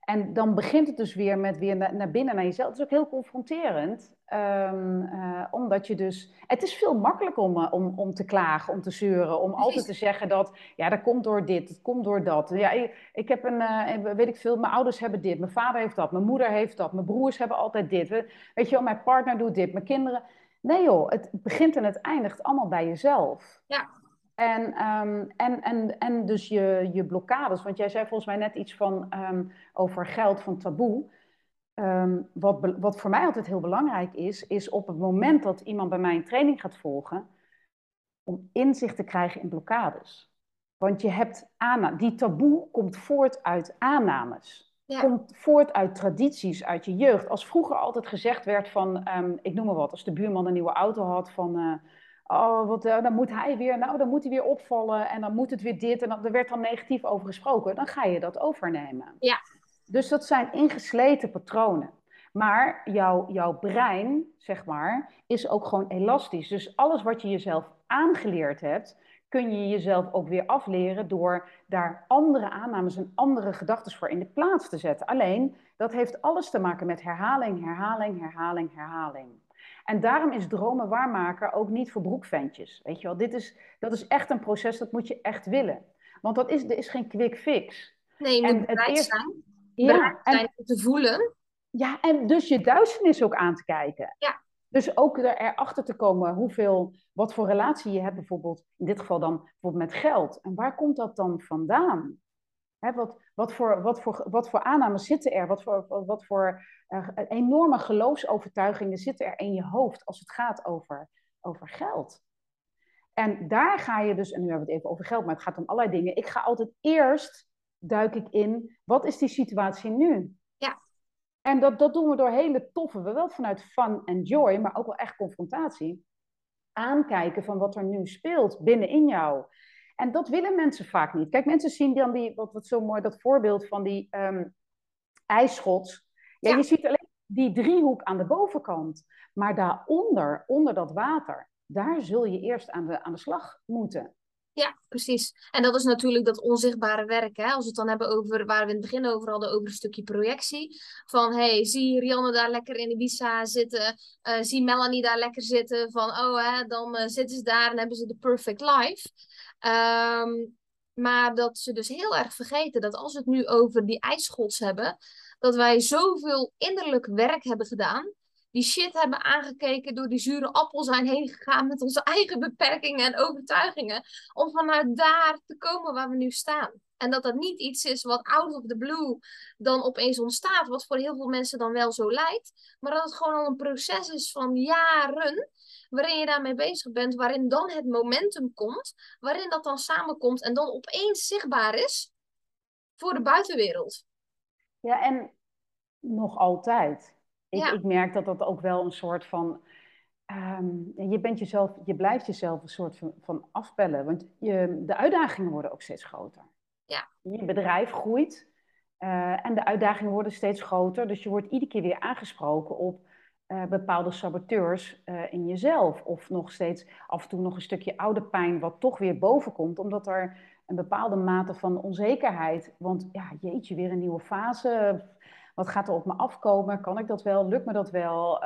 En dan begint het dus weer met weer naar, binnen naar jezelf. Het is ook heel confronterend, um, uh, omdat je dus... Het is veel makkelijker om, eh, om, om te klagen, om te zeuren, om altijd te zeggen dat... Ja, dat komt door dit, het komt door dat. Ja, ik, ik heb een, uh, weet ik veel, mijn ouders hebben dit, mijn vader heeft dat, mijn moeder heeft dat, mijn broers hebben altijd dit. Weet je wel, mijn partner doet dit, mijn kinderen... Nee joh, het begint en het eindigt allemaal bij jezelf. Ja, en, um, en, en, en dus je, je blokkades, want jij zei volgens mij net iets van, um, over geld, van taboe. Um, wat, wat voor mij altijd heel belangrijk is, is op het moment dat iemand bij mij een training gaat volgen, om inzicht te krijgen in blokkades. Want je hebt aannames. Die taboe komt voort uit aannames. Ja. Komt voort uit tradities, uit je jeugd. Als vroeger altijd gezegd werd van, ik noem maar wat, als de buurman een nieuwe auto had, van... Uh, oh, wat, uh, dan moet hij weer, nou, dan moet hij weer opvallen en dan moet het weer dit en dan, er werd dan negatief over gesproken, dan ga je dat overnemen. Ja. Dus dat zijn ingesleten patronen. Maar jouw, jouw brein, zeg maar, is ook gewoon elastisch. Dus alles wat je jezelf aangeleerd hebt, kun je jezelf ook weer afleren door daar andere aannames en andere gedachten voor in de plaats te zetten. Alleen, dat heeft alles te maken met herhaling, herhaling, herhaling, herhaling. En daarom is dromen waarmaken ook niet voor broekventjes. Weet je wel, dit is, dat is echt een proces, dat moet je echt willen. Want dat is, er is geen quick fix. Nee, je moet bereid eerst... zijn. Ja, en, te voelen. Ja, en dus je duisternis ook aan te kijken. Ja. Dus ook erachter te komen hoeveel, wat voor relatie je hebt bijvoorbeeld, in dit geval dan bijvoorbeeld met geld. En waar komt dat dan vandaan? Hè, wat, wat, voor, wat, voor, wat voor aannames zitten er? Wat voor, wat voor uh, enorme geloofsovertuigingen zitten er in je hoofd als het gaat over, over geld? En daar ga je dus, en nu hebben we het even over geld, maar het gaat om allerlei dingen. Ik ga altijd eerst duik ik in, wat is die situatie nu? Ja. En dat, dat doen we door hele toffe, wel vanuit fun en joy, maar ook wel echt confrontatie. Aankijken van wat er nu speelt binnenin jou. En dat willen mensen vaak niet. Kijk, mensen zien dan die, wat, wat zo mooi, dat voorbeeld van die um, ijsschots. Ja, je ziet alleen die driehoek aan de bovenkant. Maar daaronder, onder dat water, daar zul je eerst aan de, aan de slag moeten. Ja, precies. En dat is natuurlijk dat onzichtbare werk. Hè? Als we het dan hebben over waar we in het begin over hadden, over een stukje projectie. Van hey, zie Rianne daar lekker in Ibiza zitten. Uh, zie Melanie daar lekker zitten. Van oh, hè, dan uh, zitten ze daar en hebben ze de perfect life. Um, maar dat ze dus heel erg vergeten dat als we het nu over die ijsschots hebben, dat wij zoveel innerlijk werk hebben gedaan. Die shit hebben aangekeken, door die zure appel zijn heen gegaan met onze eigen beperkingen en overtuigingen. Om vanuit daar te komen waar we nu staan. En dat dat niet iets is wat out of the blue dan opeens ontstaat, wat voor heel veel mensen dan wel zo lijkt. Maar dat het gewoon al een proces is van jaren waarin je daarmee bezig bent, waarin dan het momentum komt, waarin dat dan samenkomt en dan opeens zichtbaar is voor de buitenwereld. Ja, en nog altijd. Ik, ik merk dat dat ook wel een soort van. Um, je, bent jezelf, je blijft jezelf een soort van, van afbellen, want je, de uitdagingen worden ook steeds groter. Ja. Je bedrijf groeit. Uh, en de uitdagingen worden steeds groter. Dus je wordt iedere keer weer aangesproken op uh, bepaalde saboteurs uh, in jezelf. Of nog steeds af en toe nog een stukje oude pijn wat toch weer bovenkomt. Omdat er een bepaalde mate van onzekerheid. Want ja, jeetje, weer een nieuwe fase. Wat gaat er op me afkomen? Kan ik dat wel? Lukt me dat wel?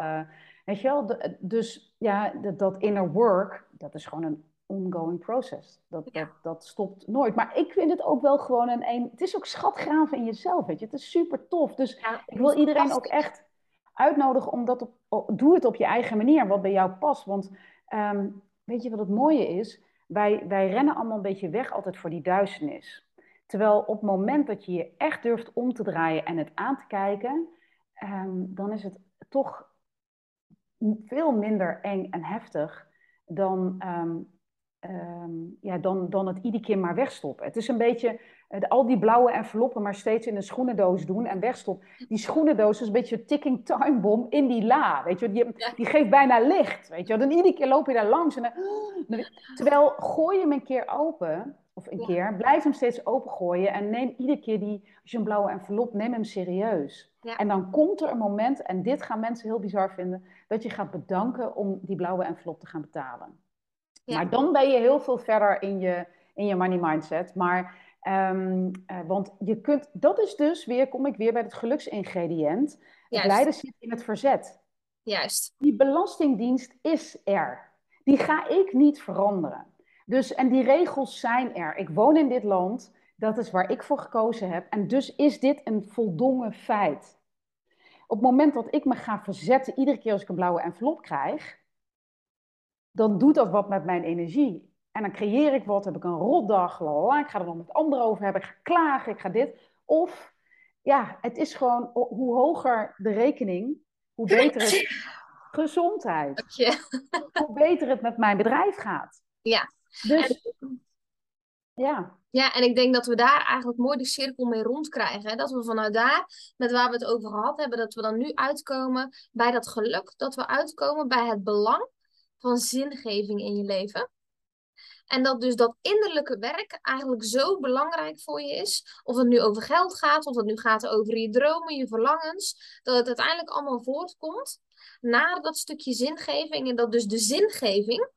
weet je wel? Dus ja, dat inner work, dat is gewoon een ongoing process. Dat, dat, dat stopt nooit. Maar ik vind het ook wel gewoon een, een... Het is ook schatgraven in jezelf, weet je. Het is super tof. Dus ik wil iedereen ook echt uitnodigen om dat op... Doe het op je eigen manier, wat bij jou past. Want ehm, weet je wat het mooie is? Wij, wij rennen allemaal een beetje weg altijd voor die duisternis. Terwijl op het moment dat je je echt durft om te draaien en het aan te kijken... Ehm, dan is het toch veel minder eng en heftig dan... Ehm, Ehm, ja, dan, dan het iedere keer maar wegstoppen. Het is een beetje uh, al die blauwe enveloppen maar steeds in een schoenendoos doen en wegstoppen. Die schoenendoos is een beetje een ticking time bomb in die la. Weet je? Die, die geeft bijna licht. Weet je? Dan iedere keer loop je daar langs. En dan, terwijl gooi je hem een keer open, of een keer, blijf hem steeds opengooien en neem iedere keer die, als je een blauwe envelop, neem hem serieus. En dan komt er een moment, en dit gaan mensen heel bizar vinden, dat je gaat bedanken om die blauwe envelop te gaan betalen. Maar dan ben je heel veel verder in je, in je money mindset. Maar, um, uh, want je kunt, dat is dus weer, kom ik weer bij het geluksingrediënt. Het lijden zit in het verzet. Juist. Die belastingdienst is er. Die ga ik niet veranderen. Dus, en die regels zijn er. Ik woon in dit land. Dat is waar ik voor gekozen heb. En dus is dit een voldongen feit. Op het moment dat ik me ga verzetten, iedere keer als ik een blauwe envelop krijg, dan doet dat wat met mijn energie. En dan creëer ik wat, heb ik een rotdag, lalala, ik ga er dan met anderen over hebben, ik ga klagen, ik ga dit. Of, ja, het is gewoon, hoe hoger de rekening, hoe beter het gezondheid. Hoe beter het met mijn bedrijf gaat. Ja. Dus, ja. Ja, en ik denk dat we daar eigenlijk mooi de cirkel mee rondkrijgen. Dat we vanuit daar, met waar we het over gehad hebben, dat we dan nu uitkomen bij dat geluk. Dat we uitkomen bij het belang van zingeving in je leven. En dat dus dat innerlijke werk eigenlijk zo belangrijk voor je is. Of het nu over geld gaat, of het nu gaat over je dromen, je verlangens. Dat het uiteindelijk allemaal voortkomt naar dat stukje zingeving. En dat dus de zingeving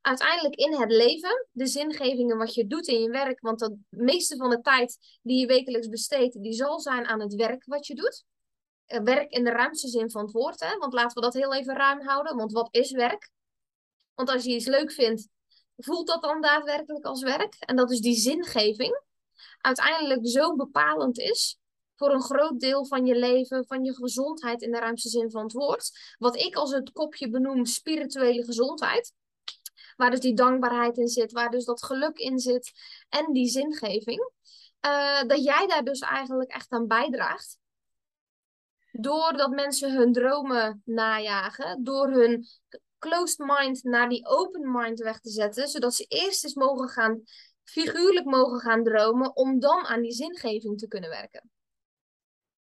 uiteindelijk in het leven, de zingeving en wat je doet in je werk. Want de meeste van de tijd die je wekelijks besteedt, die zal zijn aan het werk wat je doet. Eh, werk in de ruimste zin van het woord. Hè? Want laten we dat heel even ruim houden. Want wat is werk? Want als je iets leuk vindt, voelt dat dan daadwerkelijk als werk? En dat is die zingeving uiteindelijk zo bepalend is voor een groot deel van je leven, van je gezondheid in de ruimste zin van het woord. Wat ik als het kopje benoem spirituele gezondheid. Waar dus die dankbaarheid in zit, waar dus dat geluk in zit en die zingeving. Uh, dat jij daar dus eigenlijk echt aan bijdraagt doordat mensen hun dromen najagen, door hun closed mind naar die open mind weg te zetten, zodat ze eerst eens mogen gaan, figuurlijk mogen gaan dromen, om dan aan die zingeving te kunnen werken.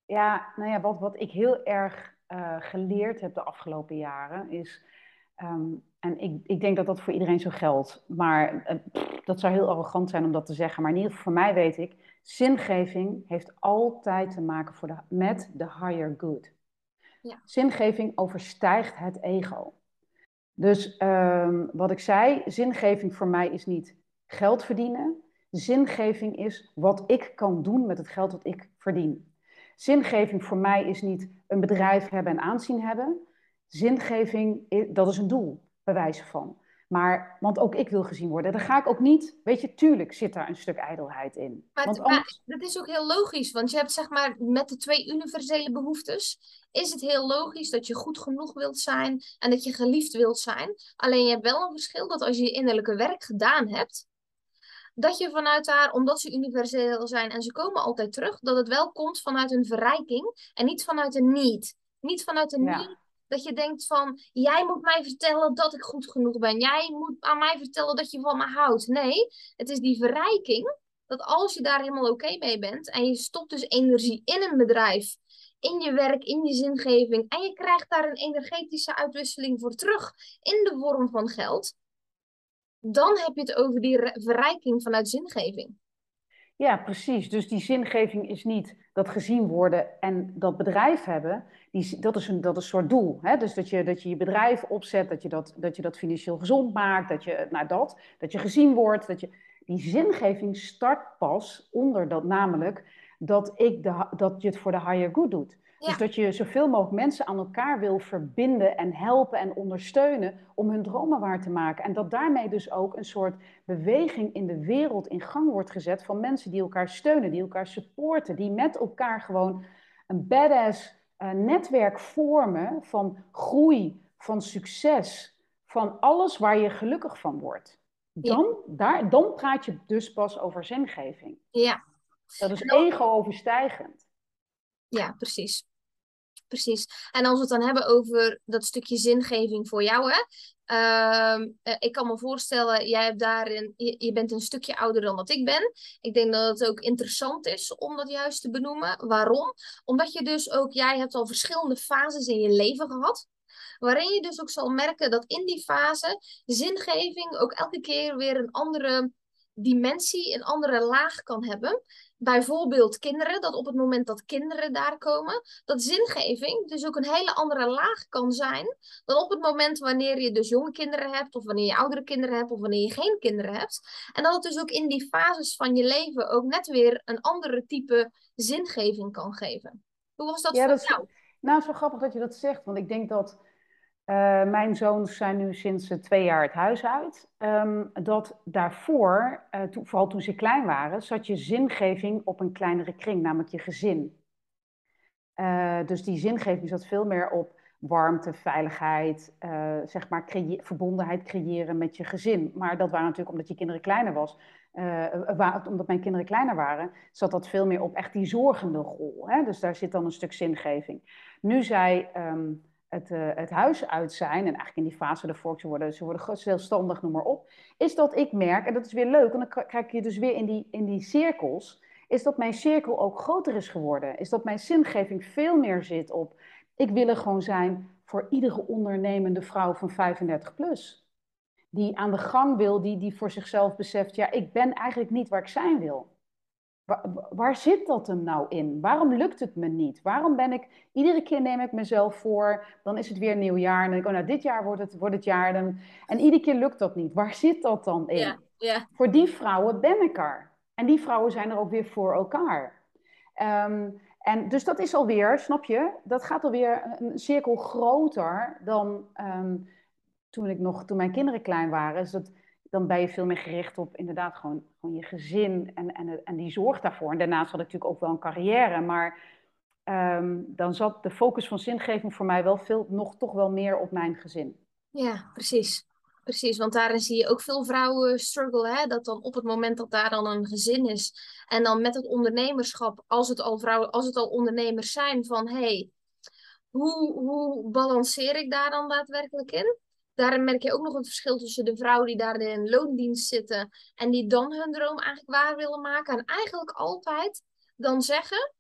Ja, nou ja, wat, wat ik heel erg uh, geleerd heb de afgelopen jaren is. Um, en ik, ik denk dat dat voor iedereen zo geldt. Maar uh, dat zou heel arrogant zijn om dat te zeggen. Maar in ieder geval voor mij weet ik Zingeving heeft altijd te maken voor de, met de higher good. Ja. Zingeving overstijgt het ego. Dus um, wat ik zei, zingeving voor mij is niet geld verdienen. Zingeving is wat ik kan doen met het geld dat ik verdien. Zingeving voor mij is niet een bedrijf hebben en aanzien hebben. Zingeving, dat is een doel, bij wijze van. Maar, want ook ik wil gezien worden. Dan ga ik ook niet, weet je, tuurlijk zit daar een stuk ijdelheid in. Maar, want dat is ook heel logisch, want je hebt zeg maar met de twee universele behoeftes, is het heel logisch dat je goed genoeg wilt zijn en dat je geliefd wilt zijn. Alleen je hebt wel een verschil dat als je je innerlijke werk gedaan hebt, dat je vanuit daar, omdat ze universeel zijn en ze komen altijd terug, dat het wel komt vanuit een verrijking en niet vanuit een need. Niet vanuit een need dat je denkt van, jij moet mij vertellen dat ik goed genoeg ben. Jij moet aan mij vertellen dat je van me houdt. Nee, het is die verrijking. Dat als je daar helemaal oké mee bent en je stopt dus energie in een bedrijf, in je werk, in je zingeving en je krijgt daar een energetische uitwisseling voor terug in de vorm van geld, dan heb je het over die verrijking vanuit zingeving. Ja, precies. Dus die zingeving is niet dat gezien worden en dat bedrijf hebben. Die, dat, is een, dat is een soort doel. Hè? Dus dat je, dat je je bedrijf opzet, dat je dat, dat je dat financieel gezond maakt, dat je, nou dat, dat je gezien wordt. Dat je, die zingeving start pas onder dat namelijk dat, ik de, dat je het voor de higher good doet. Dus dat je zoveel mogelijk mensen aan elkaar wil verbinden en helpen en ondersteunen om hun dromen waar te maken. En dat daarmee dus ook een soort beweging in de wereld in gang wordt gezet van mensen die elkaar steunen, die elkaar supporten, die met elkaar gewoon een badass netwerk vormen van groei, van succes, van alles waar je gelukkig van wordt. Dan, daar, dan praat je dus pas over zingeving. Ja. Dat is ego-overstijgend. Ja, precies precies. En als we het dan hebben over dat stukje zingeving voor jou, hè. Ehm, eh, ik kan me voorstellen, jij hebt daarin, je, je, bent een stukje ouder dan dat ik ben. Ik denk dat het ook interessant is om dat juist te benoemen. Waarom? Omdat je dus ook, jij hebt al verschillende fases in je leven gehad. Waarin je dus ook zal merken dat in die fase zingeving ook elke keer weer een andere dimensie, een andere laag kan hebben bijvoorbeeld kinderen, dat op het moment dat kinderen daar komen, dat zingeving dus ook een hele andere laag kan zijn dan op het moment wanneer je dus jonge kinderen hebt, of wanneer je oudere kinderen hebt, of wanneer je geen kinderen hebt. En dat het dus ook in die fases van je leven ook net weer een andere type zingeving kan geven. Hoe was dat ja, voor dat jou? nou, zo grappig dat je dat zegt, want ik denk dat uh, mijn zoons zijn nu sinds twee jaar het huis uit. Um, dat daarvoor, to, vooral toen ze klein waren, zat je zingeving op een kleinere kring, namelijk je gezin. Uh, dus die zingeving zat veel meer op warmte, veiligheid, zeg maar verbondenheid creëren met je gezin. Maar dat waren natuurlijk omdat je kinderen kleiner was. omdat mijn kinderen kleiner waren, zat dat veel meer op echt die zorgende rol. Hè? Dus daar zit dan een stuk zingeving. Nu zij um, het, uh, het huis uit zijn, en eigenlijk in die fase ervoor, ze worden, ze worden zelfstandig, noem maar op, is dat ik merk, en dat is weer leuk, en dan krijg je dus weer in die, in die cirkels, is dat mijn cirkel ook groter is geworden. Is dat mijn zingeving veel meer zit op, ik wil er gewoon zijn voor iedere ondernemende vrouw van 35 plus. Die aan de gang wil, die, die voor zichzelf beseft, ja, ik ben eigenlijk niet waar ik zijn wil. Waar, zit dat hem nou in? Waarom lukt het me niet? Waarom ben ik, iedere keer neem ik mezelf voor, dan is het weer nieuwjaar. En dan denk ik, oh, nou, dit jaar wordt het, wordt het jaar. Dan, en iedere keer lukt dat niet. Waar zit dat dan in? Ja, ja. Voor die vrouwen ben ik er. En die vrouwen zijn er ook weer voor elkaar. Um, en dus dat is alweer, snap je, dat gaat alweer een cirkel groter dan um, toen, ik nog, toen mijn kinderen klein waren. Dus dat, dan ben je veel meer gericht op inderdaad gewoon, gewoon je gezin en, en, en die zorg daarvoor. En daarnaast had ik natuurlijk ook wel een carrière, maar um, dan zat de focus van zingeving voor mij wel veel, nog toch wel meer op mijn gezin. Ja, precies. Precies, want daarin zie je ook veel vrouwen struggle, hè? dat dan op het moment dat daar dan een gezin is en dan met het ondernemerschap, als het al vrouwen, als het al ondernemers zijn, van hey, hoe, hoe balanceer ik daar dan daadwerkelijk in? Daarin merk je ook nog een verschil tussen de vrouwen die daar in loondienst zitten en die dan hun droom eigenlijk waar willen maken. En eigenlijk altijd dan zeggen,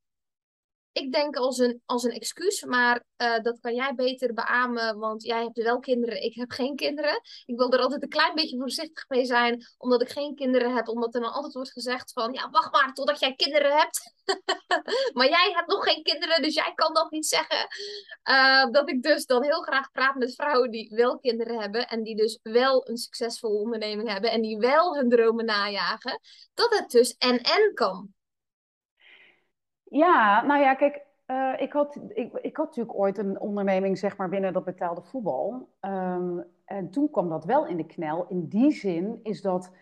ik denk als een, als een excuus, maar uh, dat kan jij beter beamen, want jij hebt wel kinderen, ik heb geen kinderen. Ik wil er altijd een klein beetje voorzichtig mee zijn, omdat ik geen kinderen heb, omdat er dan altijd wordt gezegd van, ja, wacht maar totdat jij kinderen hebt. maar jij hebt nog geen kinderen, dus jij kan dat niet zeggen. Uh, dat ik dus dan heel graag praat met vrouwen die wel kinderen hebben en die dus wel een succesvolle onderneming hebben en die wel hun dromen najagen, dat het dus en-en kan. Ja, nou ja, kijk, uh, ik, had, ik, ik had natuurlijk ooit een onderneming, zeg maar, binnen dat betaalde voetbal. Um, en toen kwam dat wel in de knel. In die zin is dat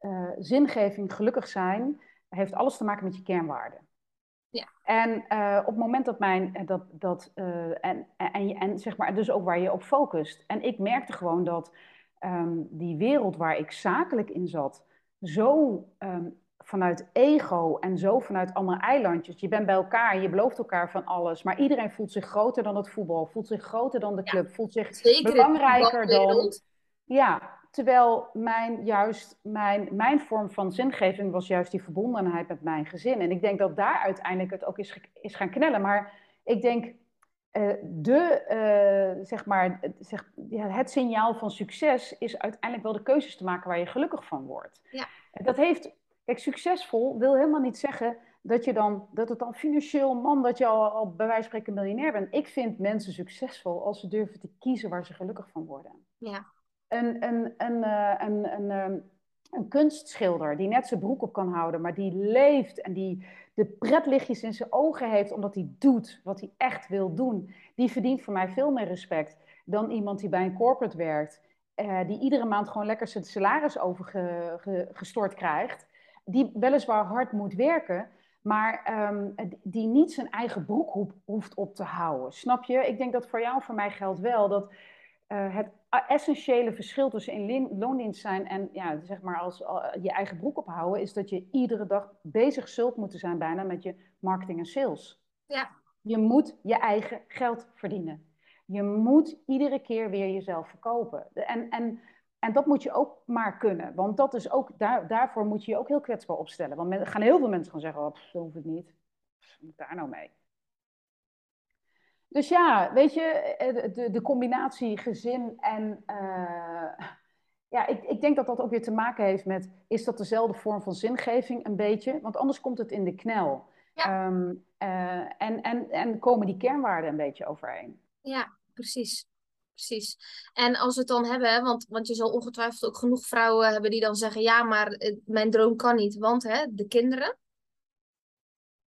uh, zingeving, gelukkig zijn, heeft alles te maken met je kernwaarden. Ja. En uh, op het moment dat mijn, dat, dat en, en, en zeg maar, dus ook waar je op focust. En ik merkte gewoon dat um, die wereld waar ik zakelijk in zat, zo um, vanuit ego en zo vanuit andere eilandjes. Je bent bij elkaar, je belooft elkaar van alles, maar iedereen voelt zich groter dan het voetbal, voelt zich groter dan de club, voelt zich belangrijker dan. Ja, terwijl mijn, juist mijn, mijn vorm van zingeving was juist die verbondenheid met mijn gezin. En ik denk dat daar uiteindelijk het ook is, is gaan knellen. Maar ik denk, uh, de, uh, zeg maar, zeg, ja, het signaal van succes is uiteindelijk wel de keuzes te maken waar je gelukkig van wordt. Ja. Dat heeft Kijk, succesvol wil helemaal niet zeggen dat, je dan, dat het dan financieel, man, dat je al, al bij wijze van spreken miljonair bent. Ik vind mensen succesvol als ze durven te kiezen waar ze gelukkig van worden. Ja. Een, een, een, eh, een, een, een, een kunstschilder die net zijn broek op kan houden, maar die leeft en die de pretlichtjes in zijn ogen heeft omdat hij doet wat hij echt wil doen, die verdient voor mij veel meer respect dan iemand die bij een corporate werkt, uh, die iedere maand gewoon lekker zijn salaris overgestort krijgt, die weliswaar hard moet werken, maar um, die niet zijn eigen broek hoeft op te houden. Snap je? Ik denk dat voor jou en voor mij geldt wel dat uh, het essentiële verschil tussen in loondienst zijn en ja, zeg maar als uh, je eigen broek ophouden, is dat je iedere dag bezig zult moeten zijn bijna met je marketing en sales. Ja. Je moet je eigen geld verdienen. Je moet iedere keer weer jezelf verkopen. En, en, en dat moet je ook maar kunnen. Want dat is ook, daar, daarvoor moet je je ook heel kwetsbaar opstellen. Want er gaan heel veel mensen gaan zeggen, oh, zo hoeft het niet. Wat moet ik daar nou mee? Dus ja, weet je, eh, de, de combinatie gezin en. Uh, ja, ik, ik denk dat dat ook weer te maken heeft met. Is dat dezelfde vorm van zingeving een beetje? Want anders komt het in de knel. Ja. Um, uh, en, en, en komen die kernwaarden een beetje overeen. Ja, precies. Precies. En als we het dan hebben, want, want je zal ongetwijfeld ook genoeg vrouwen hebben die dan zeggen: Ja, maar mijn droom kan niet, want hè, de kinderen.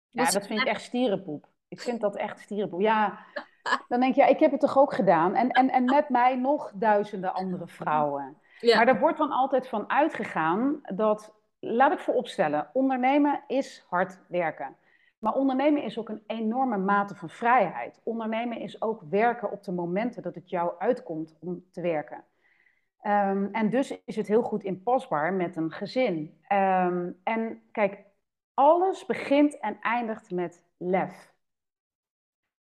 Ja, dat vind ik echt stierenpoep. Ik vind dat echt stierenpoep. Ja, dan denk je, ja, ik heb het toch ook gedaan. En, en, en met mij nog duizenden andere vrouwen. Ja. Maar er wordt dan altijd van uitgegaan dat, laat ik vooropstellen, ondernemen is hard werken. Maar ondernemen is ook een enorme mate van vrijheid. Ondernemen is ook werken op de momenten dat het jou uitkomt om te werken. Um, en dus is het heel goed inpasbaar met een gezin. Um, en kijk, alles begint en eindigt met lef.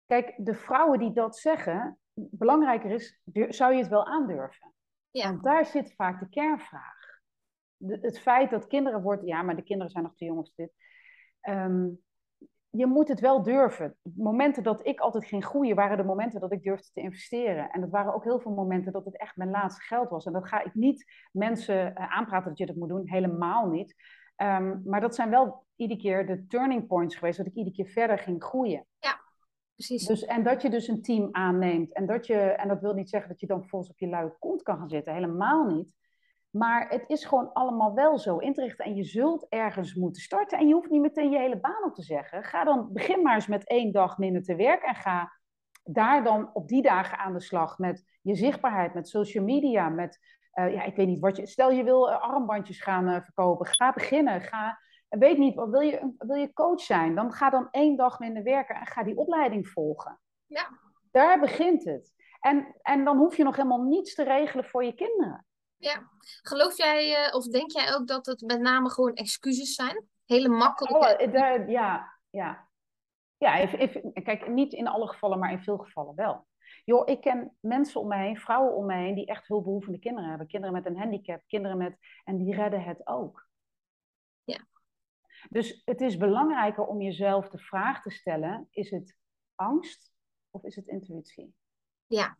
Kijk, de vrouwen die dat zeggen, belangrijker is, zou je het wel aandurven? Ja. Want daar zit vaak de kernvraag. De, het feit dat kinderen worden, ja, maar de kinderen zijn nog te jong als dit. Um, je moet het wel durven. Momenten dat ik altijd ging groeien, waren de momenten dat ik durfde te investeren. En dat waren ook heel veel momenten dat het echt mijn laatste geld was. En dat ga ik niet mensen uh, aanpraten dat je dat moet doen, helemaal niet. Um, maar dat zijn wel iedere keer de turning points geweest, dat ik iedere keer verder ging groeien. Ja, precies. Dus, en dat je dus een team aanneemt. En dat, je, en dat wil niet zeggen dat je dan volgens op je luie kont kan gaan zitten, helemaal niet. Maar het is gewoon allemaal wel zo inrichten. En je zult ergens moeten starten. En je hoeft niet meteen je hele baan op te zeggen. Ga dan, begin maar eens met één dag minder te werken. En ga daar dan op die dagen aan de slag met je zichtbaarheid, met social media, met, uh, ja, ik weet niet wat je, stel je wil uh, armbandjes gaan uh, verkopen. Ga beginnen. Ga, weet niet, wil je, wil je coach zijn? Dan ga dan één dag minder werken en ga die opleiding volgen. Ja. Daar begint het. En, en dan hoef je nog helemaal niets te regelen voor je kinderen. Ja. Geloof jij, uh, of denk jij ook dat het met name gewoon excuses zijn? Hele makkelijke... Oh, daar, ja, ja. Ja, if, kijk, niet in alle gevallen, maar in veel gevallen wel. Joh, ik ken mensen om me heen, vrouwen om me heen, die echt hulpbehoevende kinderen hebben. Kinderen met een handicap, kinderen met... En die redden het ook. Ja. Dus het is belangrijker om jezelf de vraag te stellen, is het angst of is het intuïtie? Ja,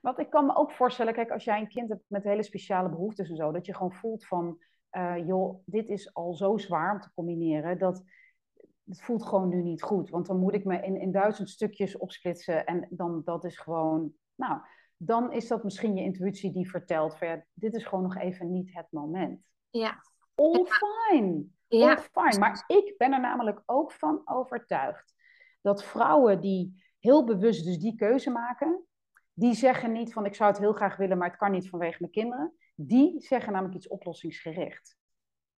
want ik kan me ook voorstellen, kijk, als jij een kind hebt met hele speciale behoeftes en zo, dat je gewoon voelt van, uh, joh, dit is al zo zwaar om te combineren, dat het voelt gewoon nu niet goed. Want dan moet ik me in, in duizend stukjes opsplitsen en dan, dat is gewoon, nou, dan is dat misschien je intuïtie die vertelt van, ja, dit is gewoon nog even niet het moment. Ja. All fine. Ja. All fine. Maar ik ben er namelijk ook van overtuigd dat vrouwen die heel bewust dus die keuze maken, die zeggen niet van ik zou het heel graag willen, maar het kan niet vanwege mijn kinderen. Die zeggen namelijk iets oplossingsgericht.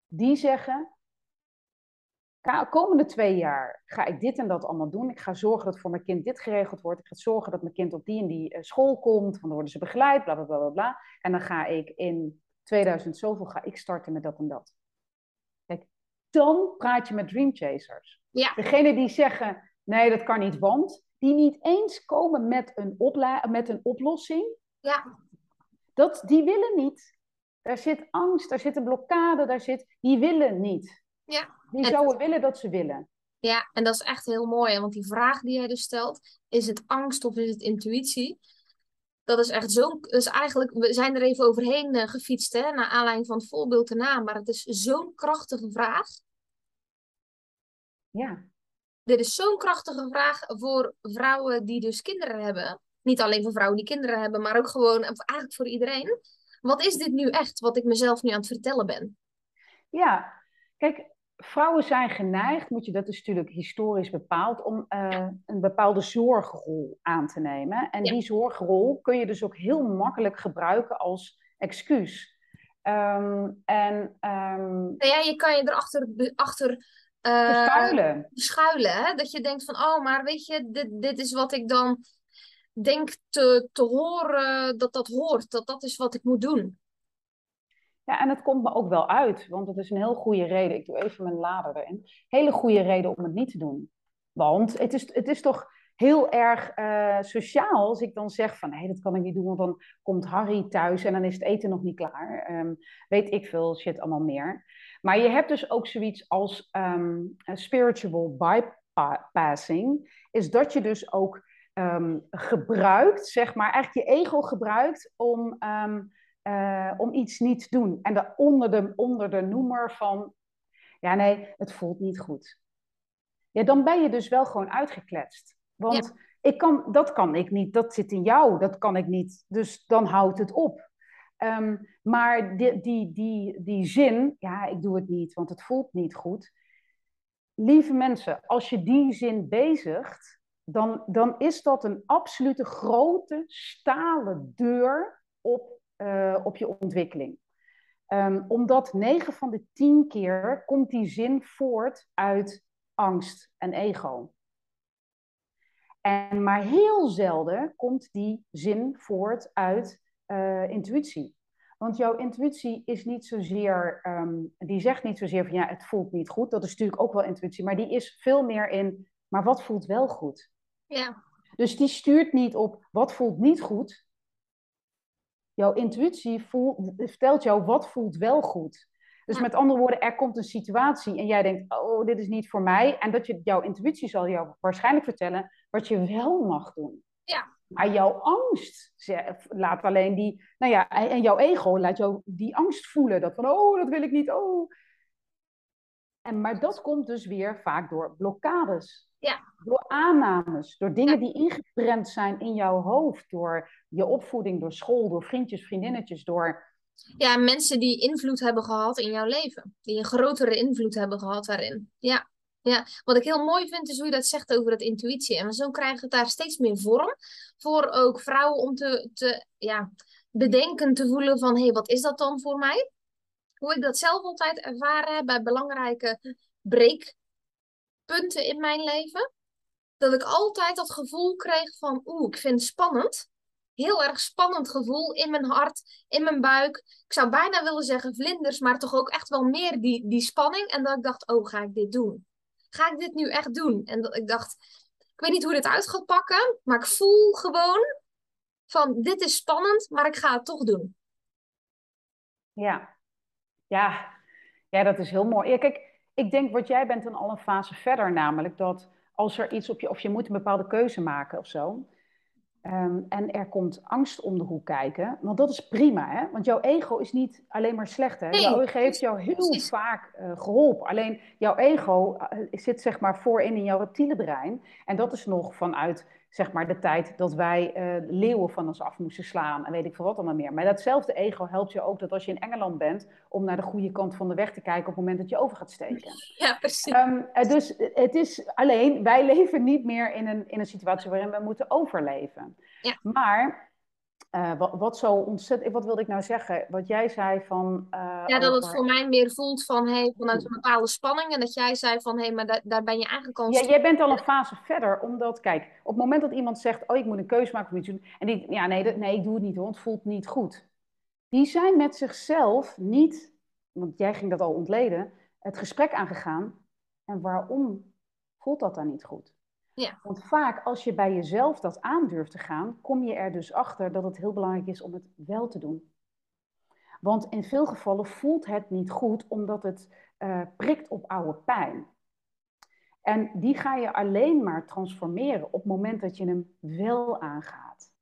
Die zeggen, komende twee jaar ga ik dit en dat allemaal doen. Ik ga zorgen dat voor mijn kind dit geregeld wordt. Ik ga zorgen dat mijn kind op die en die eh, school komt. Want dan worden ze begeleid, bla bla bla bla. En dan ga ik in 2000 zoveel ga ik starten met dat en dat. Kijk, dan praat je met dream chasers. Ja. Degene die zeggen, nee dat kan niet, want die niet eens komen met een, met een oplossing. Ja. Dat, die willen niet. Daar zit angst, daar zit een blokkade, daar zit, die willen niet. Ja. Die zouden willen dat ze willen. Ja, en dat is echt heel mooi. Want die vraag die jij dus stelt, is het angst of is het intuïtie? Dat is echt zo'n. Dus eigenlijk, we zijn er even overheen uh, gefietst, hè, naar aanleiding van het voorbeeld erna. Maar het is zo'n krachtige vraag. Ja. Dit is zo'n krachtige vraag voor vrouwen die dus kinderen hebben. Niet alleen voor vrouwen die kinderen hebben, maar ook gewoon eigenlijk voor iedereen. Wat is dit nu echt, wat ik mezelf nu aan het vertellen ben? Ja, kijk, vrouwen zijn geneigd, moet je, dat is natuurlijk historisch bepaald, om uh, een bepaalde zorgrol aan te nemen. En die zorgrol kun je dus ook heel makkelijk gebruiken als excuus. Um, en, um, ja, je kan je erachter achter, uh, schuilen. schuilen hè? Dat je denkt van, oh, maar weet je, dit, dit is wat ik dan denk te, te horen dat dat hoort. Dat dat is wat ik moet doen. Ja, en het komt me ook wel uit, want het is een heel goede reden. Ik doe even mijn lader erin. Hele goede reden om het niet te doen. Want het is, het is toch heel erg uh, sociaal als ik dan zeg van nee, dat kan ik niet doen, want dan komt Harry thuis en dan is het eten nog niet klaar. Um, weet ik veel shit allemaal meer. Maar je hebt dus ook zoiets als um, spiritual bypassing, is dat je dus ook um, gebruikt, zeg maar, eigenlijk je ego gebruikt om uh, om iets niet te doen. En de, onder, de, onder de noemer van, ja nee, het voelt niet goed. Ja, dan ben je dus wel gewoon uitgekletst. Want ik kan, dat kan ik niet, dat zit in jou, dat kan ik niet. Dus dan houdt het op. Um, maar die, die, die, die zin, ja, ik doe het niet, want het voelt niet goed. Lieve mensen, als je die zin bezigt, dan, dan is dat een absolute grote stalen deur op uh, op je ontwikkeling. Um, omdat 9 van de 10 keer komt die zin voort uit angst en ego. En maar heel zelden komt die zin voort uit uh, intuïtie. Want jouw intuïtie is niet zozeer, um, die zegt niet zozeer van ja, het voelt niet goed. Dat is natuurlijk ook wel intuïtie, maar die is veel meer in, maar wat voelt wel goed? Ja. Dus die stuurt niet op wat voelt niet goed, jouw intuïtie voelt, vertelt jou wat voelt wel goed. Dus met andere woorden, er komt een situatie en jij denkt, oh, dit is niet voor mij. En dat je, jouw intuïtie zal jou waarschijnlijk vertellen wat je wel mag doen. Ja. Maar jouw angst laat alleen die, nou ja, en jouw ego laat jou die angst voelen. Dat van, oh, dat wil ik niet, oh. En, maar dat komt dus weer vaak door blokkades. Ja. Door aannames, door dingen die ingeprent zijn in jouw hoofd, door je opvoeding, door school, door vriendjes, vriendinnetjes, door. Ja, mensen die invloed hebben gehad in jouw leven, die een grotere invloed hebben gehad daarin. Ja. Ja, wat ik heel mooi vind is hoe je dat zegt over dat intuïtie. En zo krijgt het daar steeds meer vorm voor ook vrouwen om te, te ja, bedenken, te voelen van hé, hey, wat is dat dan voor mij? Hoe ik dat zelf altijd ervaren heb bij belangrijke break punten in mijn leven. Dat ik altijd dat gevoel kreeg van, oeh, ik vind het spannend. Heel erg spannend gevoel in mijn hart, in mijn buik. Ik zou bijna willen zeggen vlinders, maar toch ook echt wel meer die, die spanning. En dat ik dacht, oh, ga ik dit doen? Ga ik dit nu echt doen? En ik dacht, ik weet niet hoe dit uit gaat pakken, maar ik voel gewoon van, dit is spannend, maar ik ga het toch doen. Ja, ja, ja dat is heel mooi. Kijk, ik denk, wat jij bent dan al een fase verder, namelijk dat als er iets op je, of je moet een bepaalde keuze maken of zo, ehm, en er komt angst om de hoek kijken, want dat is prima, hè? Want jouw ego is niet alleen maar slecht, hè? jouw ego heeft jou heel vaak uh, geholpen. Alleen jouw ego uh, zit zeg maar voorin in jouw reptiele brein, en dat is nog vanuit zeg maar, de tijd dat wij uh, leeuwen van ons af moesten slaan en weet ik veel wat allemaal meer. Maar datzelfde ego helpt je ook dat als je in Engeland bent, om naar de goede kant van de weg te kijken op het moment dat je over gaat steken. Ja, precies. Um, dus het is alleen, wij leven niet meer in een, in een situatie waarin we moeten overleven. Ja. Maar uh, wat, wat, zo ontzettend, wat wilde ik nou zeggen? Wat jij zei van. Uh, ja, dat het voor mij meer voelt van hey, vanuit een bepaalde spanning. En dat jij zei van hé, hey, maar da daar ben je al. Ja, jij bent al een fase verder, omdat, kijk, op het moment dat iemand zegt: Oh, ik moet een keuze maken of iets doen. En die, ja, nee, dat, nee, ik doe het niet hoor, het voelt niet goed. Die zijn met zichzelf niet, want jij ging dat al ontleden, het gesprek aangegaan. En waarom voelt dat dan niet goed? Ja. Want vaak als je bij jezelf dat aandurft te gaan, kom je er dus achter dat het heel belangrijk is om het wel te doen. Want in veel gevallen voelt het niet goed omdat het uh, prikt op oude pijn. En die ga je alleen maar transformeren op het moment dat je hem wel aangaat.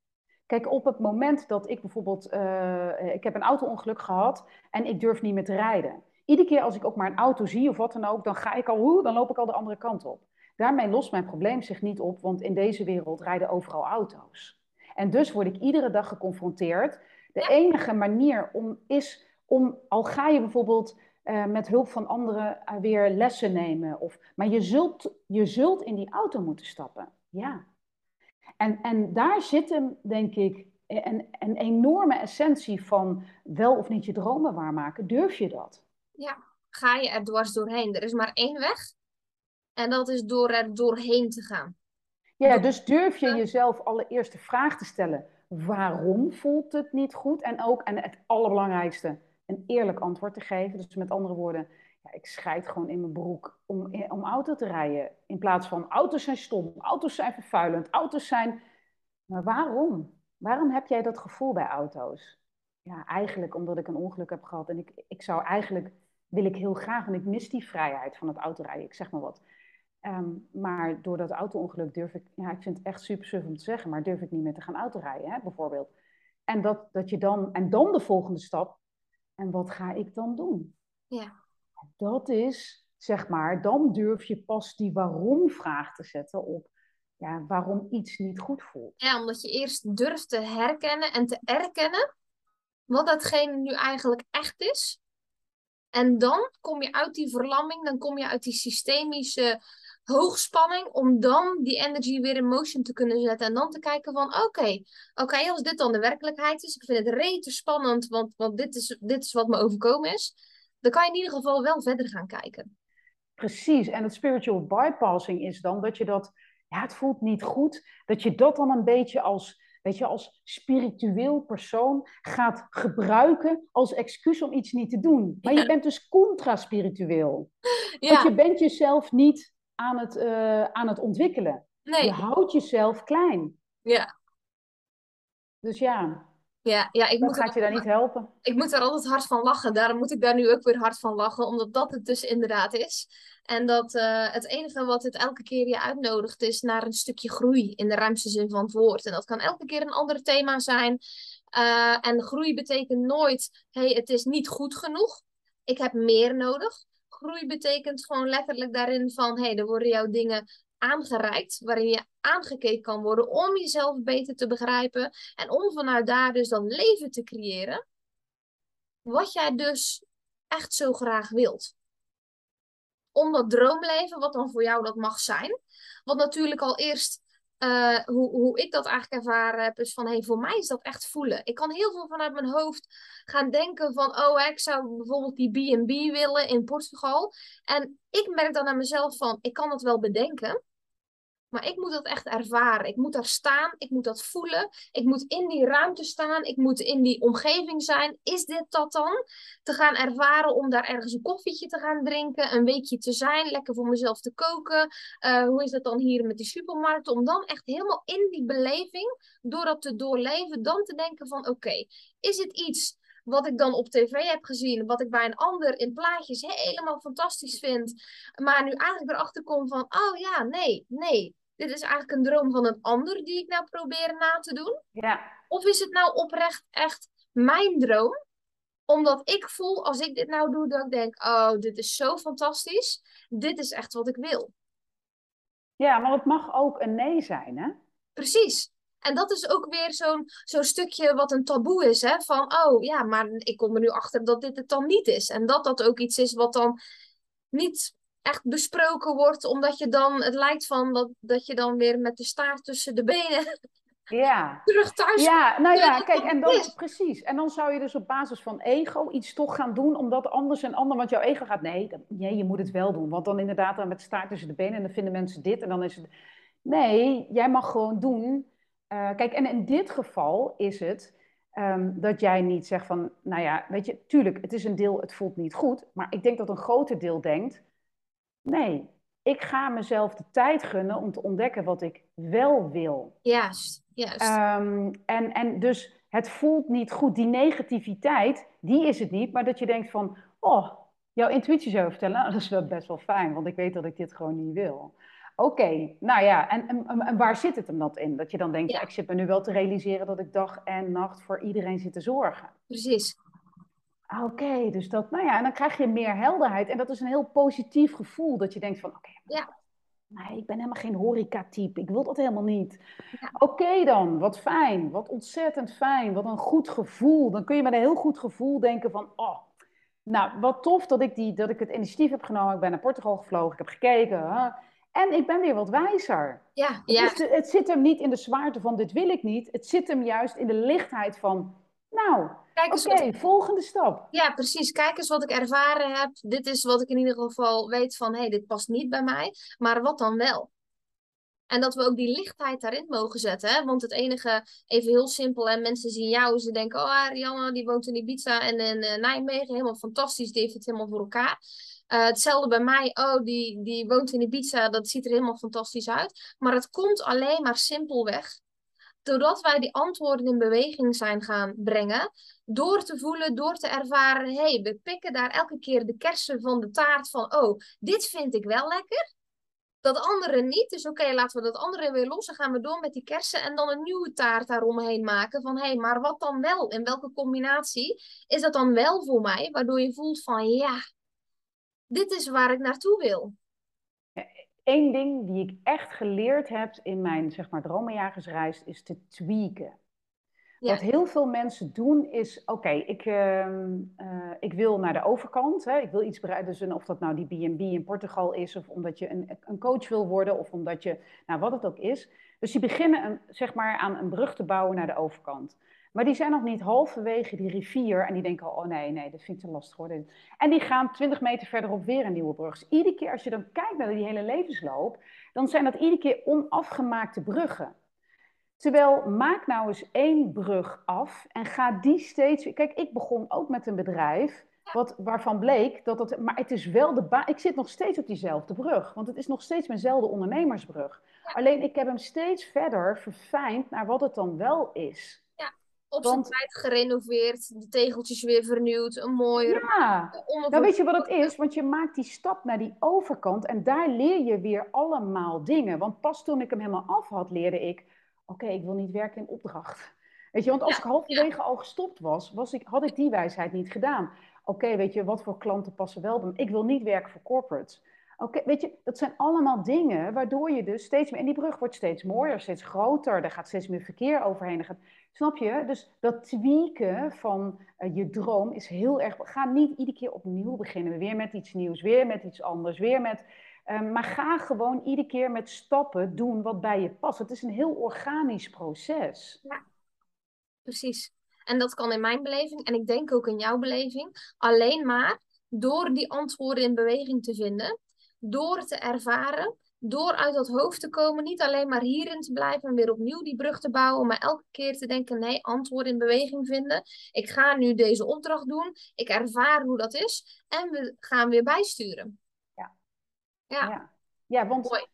Kijk, op het moment dat ik bijvoorbeeld, uh, ik heb een auto-ongeluk gehad en ik durf niet meer te rijden. Iedere keer als ik ook maar een auto zie of wat dan ook, dan ga ik al, hoe, dan loop ik al de andere kant op. Daarmee lost mijn probleem zich niet op, want in deze wereld rijden overal auto's. En dus word ik iedere dag geconfronteerd. De enige manier om is om, al ga je bijvoorbeeld uh, met hulp van anderen uh, weer lessen nemen, of, maar je zult, je zult in die auto moeten stappen. Ja. En, en daar zit hem, denk ik, een, een enorme essentie van wel of niet je dromen waarmaken. Durf je dat? Ja, ga je er dwars doorheen. Er is maar één weg. En dat is door er doorheen te gaan. Ja, dus durf je jezelf allereerst de vraag te stellen: waarom voelt het niet goed? En ook, en het allerbelangrijkste, een eerlijk antwoord te geven. Dus met andere woorden, ja, ik scheid gewoon in mijn broek om, om auto te rijden. In plaats van auto's zijn stom, auto's zijn vervuilend, auto's zijn. Maar waarom? Waarom heb jij dat gevoel bij auto's? Ja, eigenlijk omdat ik een ongeluk heb gehad en ik, ik zou eigenlijk wil ik heel graag en ik mis die vrijheid van het autorijden. Ik zeg maar wat. Ehm, maar door dat auto-ongeluk durf ik, ja, ik vind het echt super suf om te zeggen, maar durf ik niet meer te gaan autorijden, hè, bijvoorbeeld. En, dat, dat je dan, en dan de volgende stap, en wat ga ik dan doen? Ja. Dat is, zeg maar, dan durf je pas die waarom-vraag te zetten op ja, waarom iets niet goed voelt. Ja, omdat je eerst durft te herkennen en te erkennen wat datgene nu eigenlijk echt is. En dan kom je uit die verlamming, dan kom je uit die systemische hoogspanning, om dan die energy weer in motion te kunnen zetten. En dan te kijken van, oké, oké, als dit dan de werkelijkheid is, ik vind het rete spannend, want, want dit, is, dit is wat me overkomen is, dan kan je in ieder geval wel verder gaan kijken. Precies, en het spiritual bypassing is dan dat je dat, ja, het voelt niet goed, dat je dat dan een beetje als weet je, als spiritueel persoon gaat gebruiken als excuus om iets niet te doen. Maar je bent dus contra-spiritueel. Ja. Want je bent jezelf niet aan het, uh, aan het ontwikkelen. Nee. Je houdt jezelf klein. Ja. Dus ja. Ja, ja ik dat moet gaat je daar niet helpen. Ik moet daar altijd hard van lachen. Daarom moet ik daar nu ook weer hard van lachen. Omdat dat het dus inderdaad is. En dat uh, het enige wat het elke keer je uitnodigt is naar een stukje groei. In de ruimste zin van het woord. En dat kan elke keer een ander thema zijn. Uh, en groei betekent nooit, hey, het is niet goed genoeg. Ik heb meer nodig. Groei betekent gewoon letterlijk daarin van, hey, er worden jouw dingen aangereikt, waarin je aangekeken kan worden om jezelf beter te begrijpen en om vanuit daar dus dan leven te creëren, wat jij dus echt zo graag wilt. Om dat droomleven, wat dan voor jou dat mag zijn, wat natuurlijk al eerst uh, hoe, hoe ik dat eigenlijk ervaren heb, is van hey, voor mij is dat echt voelen. Ik kan heel veel vanuit mijn hoofd gaan denken van, oh, ik zou bijvoorbeeld die B&B willen in Portugal. En ik merk dan aan mezelf van, ik kan het wel bedenken, maar ik moet dat echt ervaren. Ik moet daar staan. Ik moet dat voelen. Ik moet in die ruimte staan. Ik moet in die omgeving zijn. Is dit dat dan? Te gaan ervaren om daar ergens een koffietje te gaan drinken. Een weekje te zijn. Lekker voor mezelf te koken. Uh, hoe is dat dan hier met die supermarkt? Om dan echt helemaal in die beleving. Door dat te doorleven. Dan te denken van oké. Is het iets wat ik dan op tv heb gezien, wat ik bij een ander in plaatjes helemaal fantastisch vind, maar nu eigenlijk erachter kom van, oh ja, nee, nee, dit is eigenlijk een droom van een ander die ik nou probeer na te doen? Ja. Of is het nou oprecht echt mijn droom? Omdat ik voel, als ik dit nou doe, dat ik denk, oh, dit is zo fantastisch. Dit is echt wat ik wil. Ja, maar het mag ook een nee zijn, hè? Precies. En dat is ook weer zo'n zo'n stukje wat een taboe is, hè? Van, oh ja, maar ik kom er nu achter dat dit het dan niet is. En dat dat ook iets is wat dan niet echt besproken wordt, omdat je dan, het lijkt van dat, dat je dan weer met de staart tussen de benen ja. terug thuis Ja, nou ja, kijk, en dan, precies. En dan zou je dus op basis van ego iets toch gaan doen, omdat anders en ander, want jouw ego gaat, nee, nee, je moet het wel doen. Want dan inderdaad dan met de staart tussen de benen en dan vinden mensen dit en dan is het, nee, jij mag gewoon doen. Uh, kijk, en in dit geval is het um, dat jij niet zegt van, nou ja, weet je, tuurlijk, het is een deel, het voelt niet goed, maar ik denk dat een groter deel denkt, Nee, ik ga mezelf de tijd gunnen om te ontdekken wat ik wel wil. Juist, juist. Um, en, en dus het voelt niet goed. Die negativiteit, die is het niet. Maar dat je denkt van, oh, jouw intuïtie zou vertellen, nou, dat is wel best wel fijn. Want ik weet dat ik dit gewoon niet wil. Oké, nou ja, en, en, en, waar zit het hem dat in? Dat je dan denkt, Ja. ik zit me nu wel te realiseren dat ik dag en nacht voor iedereen zit te zorgen. Precies. Ah, Oké, dus dat, nou ja, en dan krijg je meer helderheid. En dat is een heel positief gevoel, dat je denkt van, oké, Ja. nee, ik ben helemaal geen horeca-type, ik wil dat helemaal niet. Ja. Oké dan, wat fijn, wat ontzettend fijn, wat een goed gevoel. Dan kun je met een heel goed gevoel denken van, oh, nou, wat tof dat ik, die, dat ik het initiatief heb genomen. Ik ben naar Portugal gevlogen, ik heb gekeken. hè. En ik ben weer wat wijzer. Ja, ja, Dus het zit hem niet in de zwaarte van dit wil ik niet. Het zit hem juist in de lichtheid van, nou, oké, wat volgende stap. Ja, precies. Kijk eens wat ik ervaren heb. Dit is wat ik in ieder geval weet van, hé, hey, dit past niet bij mij. Maar wat dan wel? En dat we ook die lichtheid daarin mogen zetten. Hè? Want het enige, even heel simpel, en mensen zien jou, ze denken, oh, Rianne, die woont in Ibiza en in eh, Nijmegen, helemaal fantastisch, die heeft het helemaal voor elkaar. Eh, hetzelfde bij mij, oh, die, die woont in Ibiza, dat ziet er helemaal fantastisch uit. Maar het komt alleen maar simpelweg doordat wij die antwoorden in beweging zijn gaan brengen, door te voelen, door te ervaren, hé, hey, we pikken daar elke keer de kersen van de taart van, oh, dit vind ik wel lekker, dat andere niet. Dus oké, laten we dat andere weer los en gaan we door met die kersen en dan een nieuwe taart daaromheen maken van, hé, hey, maar wat dan wel? In welke combinatie is dat dan wel voor mij? Waardoor je voelt van, ja, dit is waar ik naartoe wil. Eén ding die ik echt geleerd heb in mijn zeg maar, dromenjagersreis is te tweaken. Ja. Wat heel veel mensen doen is, oké, ik, ehm, eh, ik wil naar de overkant. Hè, ik wil iets bereiden, dus of dat nou die B&B in Portugal is, of omdat je een, een coach wil worden, of omdat je, nou wat het ook is. Dus die beginnen een, zeg maar, aan een brug te bouwen naar de overkant. Maar die zijn nog niet halverwege die rivier en die denken, al, oh nee, nee, dat vind ik te lastig. Dit- En die gaan 20 meter verderop weer een nieuwe brug. Dus iedere keer als je dan kijkt naar die hele levensloop, dan zijn dat iedere keer onafgemaakte bruggen. Terwijl maak nou eens één brug af en ga die steeds. Kijk, ik begon ook met een bedrijf wat, waarvan bleek dat het. Maar het is wel de ba Ik zit nog steeds op diezelfde brug, want het is nog steeds mijnzelfde ondernemersbrug. Alleen ik heb hem steeds verder verfijnd naar wat het dan wel is. Op zijn Want- tijd gerenoveerd, de tegeltjes weer vernieuwd, een mooiere Ja. Nou, weet je wat het is? Want je maakt die stap naar die overkant en daar leer je weer allemaal dingen. Want pas toen ik hem helemaal af had, leerde ik: oké, ik wil niet werken in opdracht. Weet je, want als Ja, ik halverwege al gestopt was, was ik, had ik die wijsheid niet gedaan. Oké, weet je, wat voor klanten passen wel bij me? Ik wil niet werken voor corporates. Oké, weet je, dat zijn allemaal dingen waardoor je dus steeds meer... En die brug wordt steeds mooier, steeds groter. Er gaat steeds meer verkeer overheen. Er snap je? Dus dat tweaken van eh, je droom is heel erg... Ga niet iedere keer opnieuw beginnen. Weer met iets nieuws, weer met iets anders, weer met... eh, maar ga gewoon iedere keer met stappen doen wat bij je past. Het is een heel organisch proces. Precies. En dat kan in mijn beleving, en ik denk ook in jouw beleving, alleen maar door die antwoorden in beweging te vinden, door te ervaren, door uit dat hoofd te komen, niet alleen maar hierin te blijven en weer opnieuw die brug te bouwen, maar elke keer te denken, nee, antwoorden in beweging vinden. Ik ga nu deze opdracht doen, ik ervaar hoe dat is en we gaan weer bijsturen. Ja. Ja, Ja, ja want mooi.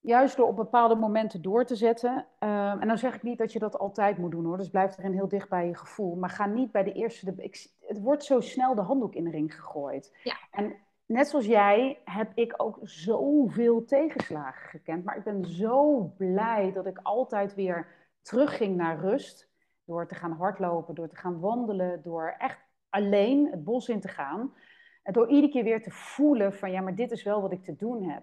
juist door op bepaalde momenten door te zetten. ehm, en dan zeg ik niet dat je dat altijd moet doen hoor. Dus blijf erin heel dicht bij je gevoel. Maar ga niet bij de eerste. De, ik, het wordt zo snel de handdoek in de ring gegooid. Ja. En net zoals jij heb ik ook zoveel tegenslagen gekend. Maar ik ben zo blij dat ik altijd weer terugging naar rust. Door te gaan hardlopen, door te gaan wandelen, door echt alleen het bos in te gaan. En door iedere keer weer te voelen van ja, maar dit is wel wat ik te doen heb.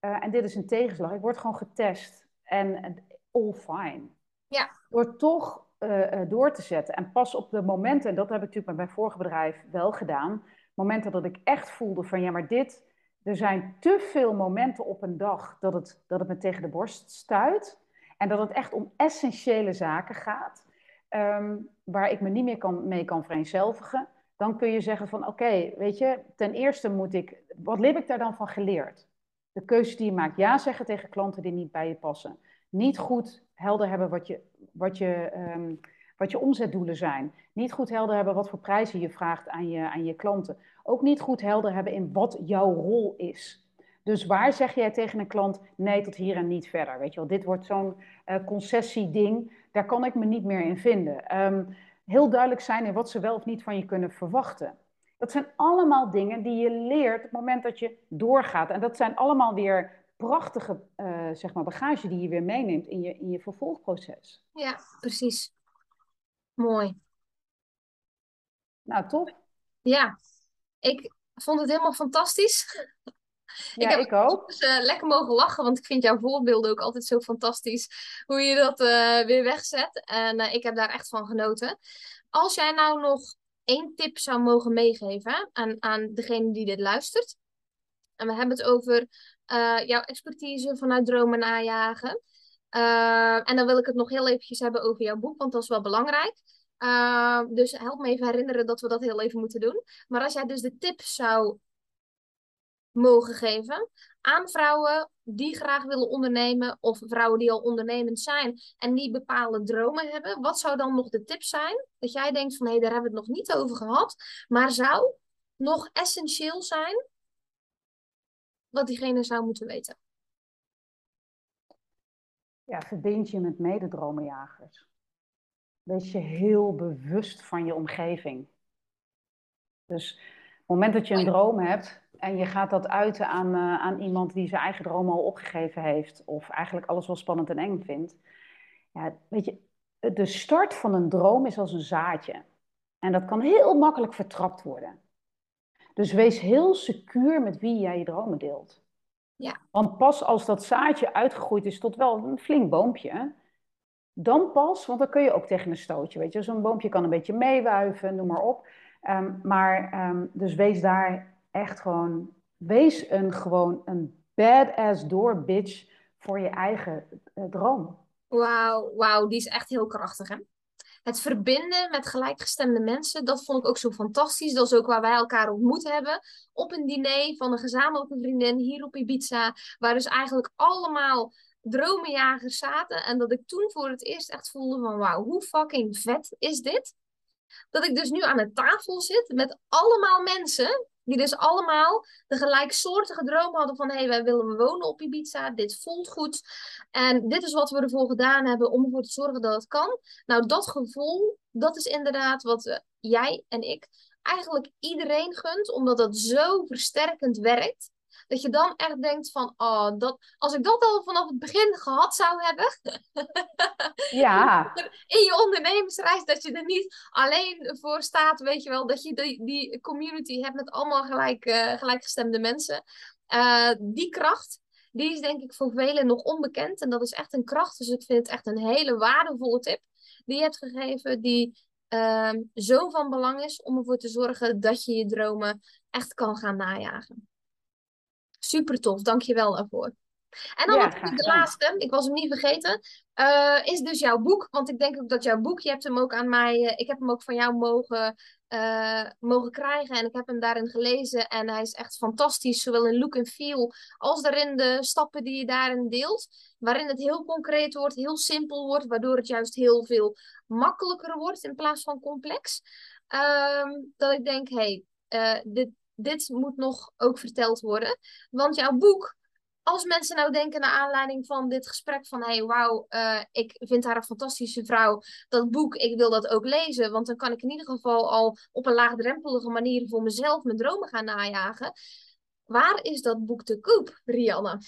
Uh, en dit is een tegenslag. Ik word gewoon getest. En, all fine. Ja. Door toch uh, uh, door te zetten. En pas op de momenten, en dat heb ik natuurlijk met mijn vorige bedrijf wel gedaan. Momenten dat ik echt voelde van ja, maar dit. Er zijn te veel momenten op een dag dat het, dat het me tegen de borst stuit. En dat het echt om essentiële zaken gaat. Um, waar ik me niet meer kan, mee kan vereenzelvigen. Dan kun je zeggen van oké, weet je, ten eerste moet ik. Wat heb ik daar dan van geleerd? De keuzes die je maakt. Ja zeggen tegen klanten die niet bij je passen. Niet goed helder hebben wat je, wat je, um, wat je omzetdoelen zijn. Niet goed helder hebben wat voor prijzen je vraagt aan je, aan je klanten. Ook niet goed helder hebben in wat jouw rol is. Dus waar zeg jij tegen een klant nee tot hier en niet verder? Weet je wel, dit wordt zo'n uh, concessieding. Daar kan ik me niet meer in vinden. Um, heel duidelijk zijn in wat ze wel of niet van je kunnen verwachten. Dat zijn allemaal dingen die je leert op het moment dat je doorgaat. En dat zijn allemaal weer prachtige uh, zeg maar bagage die je weer meeneemt in je, in je vervolgproces. Ja, precies. Mooi. Nou, top. Ja, ik vond het helemaal fantastisch. Ja, ik, heb ik ook. Dus, uh, lekker mogen lachen, want ik vind jouw voorbeelden ook altijd zo fantastisch. Hoe je dat uh, weer wegzet. En uh, ik heb daar echt van genoten. Als jij nou nog één tip zou mogen meegeven aan, aan degene die dit luistert. En we hebben het over jouw expertise vanuit dromen najagen. En dan wil ik het nog heel eventjes hebben over jouw boek, want dat is wel belangrijk. dus help me even herinneren dat we dat heel even moeten doen. Maar als jij dus de tip zou mogen geven aan vrouwen die graag willen ondernemen of vrouwen die al ondernemend zijn en die bepaalde dromen hebben. Wat zou dan nog de tip zijn? Dat jij denkt van hé, daar hebben we het nog niet over gehad, maar zou nog essentieel zijn wat diegene zou moeten weten? Ja, verbind je met mededromenjagers. Wees je heel bewust van je omgeving. Dus op het moment dat je een droom hebt, en je gaat dat uiten aan, uh, aan iemand die zijn eigen droom al opgegeven heeft, of eigenlijk alles wel spannend en eng vindt. Ja, weet je, de start van een droom is als een zaadje. En dat kan heel makkelijk vertrapt worden. Dus wees heel secuur met wie jij je dromen deelt. Ja. Want pas als dat zaadje uitgegroeid is tot wel een flink boompje, dan pas, want dan kun je ook tegen een stootje, weet je. Zo'n boompje kan een beetje meewuiven, noem maar op. Um, maar um, dus wees daar echt gewoon, wees een, gewoon een badass door bitch voor je eigen uh, droom. Wauw, wauw, die is echt heel krachtig hè. Het verbinden met gelijkgestemde mensen, dat vond ik ook zo fantastisch. Dat is ook waar wij elkaar ontmoet hebben. Op een diner van een gezamenlijke vriendin hier op Ibiza. Waar dus eigenlijk allemaal dromenjagers zaten. En dat ik toen voor het eerst echt voelde van wauw, hoe fucking vet is dit? Dat ik dus nu aan een tafel zit met allemaal mensen die dus allemaal de gelijksoortige droom hadden van... hé, hey, wij willen wonen op Ibiza, dit voelt goed. En dit is wat we ervoor gedaan hebben om ervoor te zorgen dat het kan. Nou, dat gevoel, dat is inderdaad wat uh, jij en ik eigenlijk iedereen gunt. Omdat dat zo versterkend werkt. Dat je dan echt denkt van, oh, dat, als ik dat al vanaf het begin gehad zou hebben. Ja. In je ondernemersreis, dat je er niet alleen voor staat, weet je wel. Dat je die, die community hebt met allemaal gelijk, uh, gelijkgestemde mensen. Uh, die kracht, die is denk ik voor velen nog onbekend. En dat is echt een kracht. Dus ik vind het echt een hele waardevolle tip die je hebt gegeven. Die uh, zo van belang is om ervoor te zorgen dat je je dromen echt kan gaan najagen. Super tof, dankjewel daarvoor. En dan ja, de laatste, ik was hem niet vergeten, uh, is dus jouw boek. Want ik denk ook dat jouw boek, je hebt hem ook aan mij, uh, ik heb hem ook van jou mogen, uh, mogen krijgen. En ik heb hem daarin gelezen en hij is echt fantastisch, zowel in look en feel als daarin de stappen die je daarin deelt. Waarin het heel concreet wordt, heel simpel wordt, waardoor het juist heel veel makkelijker wordt in plaats van complex. Ehm, dat ik denk, hé, hey, dit, dit moet nog ook verteld worden. Want jouw boek, als mensen nou denken naar aanleiding van dit gesprek van hey wauw, uh, ik vind haar een fantastische vrouw, dat boek, ik wil dat ook lezen, want dan kan ik in ieder geval al op een laagdrempelige manier voor mezelf mijn dromen gaan najagen. Waar is dat boek te koop, Rianne?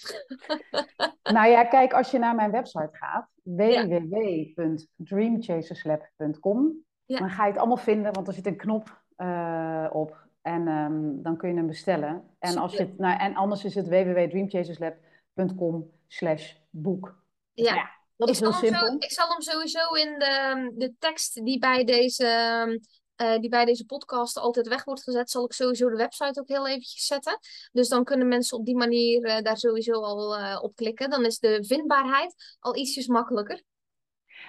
nou ja, kijk, als je naar mijn website gaat, www.dreamchaserslab.com, ja. dan ga je het allemaal vinden, want er zit een knop uh, op en um, dan kun je hem bestellen. En, als je nou, en anders is het www.dreamchaseslab.com slash boek. Ja. ja. dat is heel simpel. Zo, ik zal hem sowieso in de, de tekst die bij deze... Uh, die bij deze podcast altijd weg wordt gezet, zal ik sowieso de website ook heel eventjes zetten. Dus dan kunnen mensen op die manier uh, daar sowieso al uh, op klikken. Dan is de vindbaarheid al ietsjes makkelijker.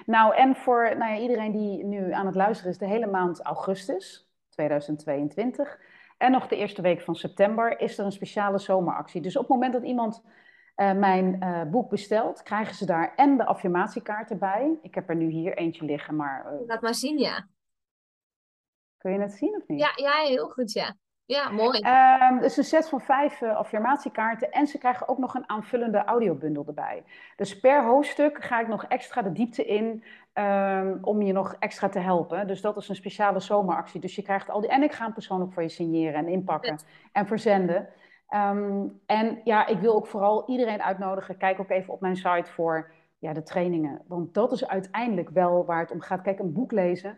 Nou, en voor nou ja, iedereen die nu aan het luisteren is, de hele maand augustus 2022. En nog de eerste week van september is er een speciale zomeractie. Dus op het moment dat iemand uh, mijn uh, boek bestelt, krijgen ze daar en de affirmatiekaarten bij. Ik heb er nu hier eentje liggen, maar... Uh... Laat maar zien, ja. Kun je het zien of niet? Ja, ja heel goed, ja. Ja, mooi. Um, dus een set van vijf uh, affirmatiekaarten. En ze krijgen ook nog een aanvullende audiobundel erbij. Dus per hoofdstuk ga ik nog extra de diepte in um, om je nog extra te helpen. Dus dat is een speciale zomeractie. Dus je krijgt al die... En ik ga hem persoonlijk voor je signeren en inpakken en verzenden. Ehm, en ja, ik wil ook vooral iedereen uitnodigen. Kijk ook even op mijn site voor ja, de trainingen. Want dat is uiteindelijk wel waar het om gaat. Kijk, een boek lezen.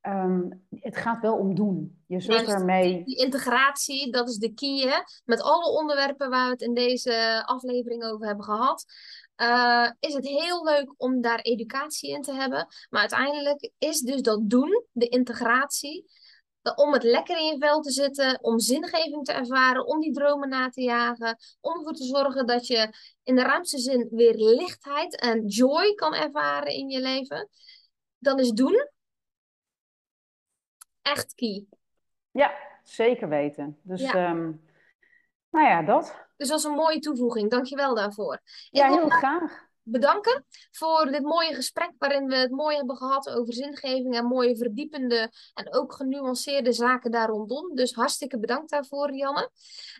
Ehm, het gaat wel om doen. Je zult ermee. Die integratie, dat is de key. Hè? Met alle onderwerpen waar we het in deze aflevering over hebben gehad. Uh, is het heel leuk om daar educatie in te hebben. Maar uiteindelijk is dus dat doen, de integratie, om het lekker in je vel te zitten, om zingeving te ervaren, om die dromen na te jagen, om ervoor te zorgen dat je in de ruimste zin weer lichtheid en joy kan ervaren in je leven, dan is doen echt key. Ja, zeker weten. Dus, ehm, nou ja, dat. Dus dat is een mooie toevoeging. Dankjewel daarvoor. Ja, heel graag bedanken voor dit mooie gesprek waarin we het mooi hebben gehad over zingeving en mooie verdiepende en ook genuanceerde zaken daar rondom. Dus hartstikke bedankt daarvoor, Janne.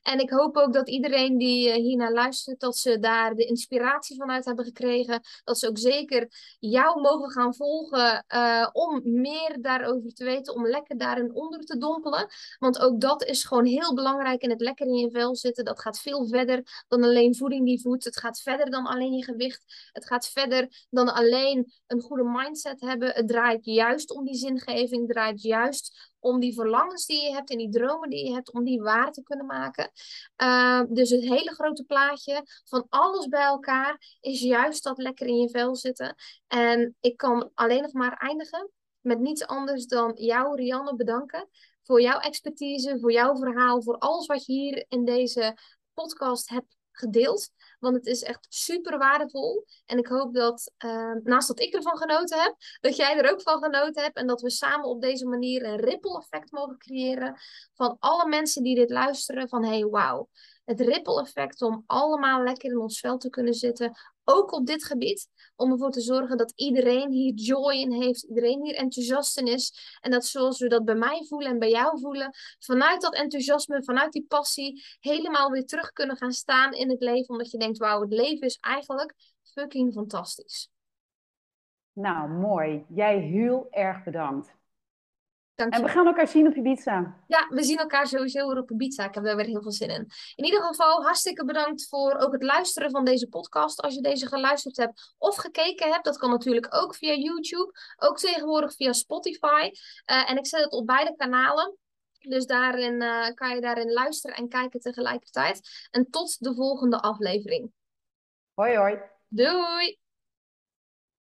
En ik hoop ook dat iedereen die eh, hiernaar luistert, dat ze daar de inspiratie vanuit hebben gekregen. Dat ze ook zeker jou mogen gaan volgen uh, om meer daarover te weten, om lekker daarin onder te dompelen. Want ook dat is gewoon heel belangrijk in het lekker in je vel zitten. Dat gaat veel verder dan alleen voeding die voedt. Het gaat verder dan alleen je gewicht. Het gaat verder dan alleen een goede mindset hebben. Het draait juist om die zingeving. Het draait juist om die verlangens die je hebt en die dromen die je hebt, om die waar te kunnen maken. Uh, dus het hele grote plaatje van alles bij elkaar is juist dat lekker in je vel zitten. En ik kan alleen nog maar eindigen met niets anders dan jou, Rianne, bedanken voor jouw expertise, voor jouw verhaal, voor alles wat je hier in deze podcast hebt gedeeld. Want het is echt super waardevol. En ik hoop dat, uh, naast dat ik ervan genoten heb, dat jij er ook van genoten hebt. En dat we samen op deze manier een ripple effect mogen creëren. Van alle mensen die dit luisteren. Van hey, wauw. Het ripple effect om allemaal lekker in ons vel te kunnen zitten. Ook op dit gebied. Om ervoor te zorgen dat iedereen hier joy in heeft. Iedereen hier enthousiast in is. En dat zoals we dat bij mij voelen en bij jou voelen. Vanuit dat enthousiasme, vanuit die passie. Helemaal weer terug kunnen gaan staan in het leven. Omdat je denkt, wauw, het leven is eigenlijk fucking fantastisch. Nou, mooi. Jij heel erg bedankt. En we gaan elkaar zien op Ibiza. Ja, we zien elkaar sowieso weer op Ibiza. Ik heb daar weer heel veel zin in. In ieder geval, hartstikke bedankt voor ook het luisteren van deze podcast. Als je deze geluisterd hebt of gekeken hebt, dat kan natuurlijk ook via YouTube. Ook tegenwoordig via Spotify. Uh, en ik zet het op beide kanalen. Dus daarin uh, kan je daarin luisteren en kijken tegelijkertijd. En tot de volgende aflevering. Hoi hoi. Doei!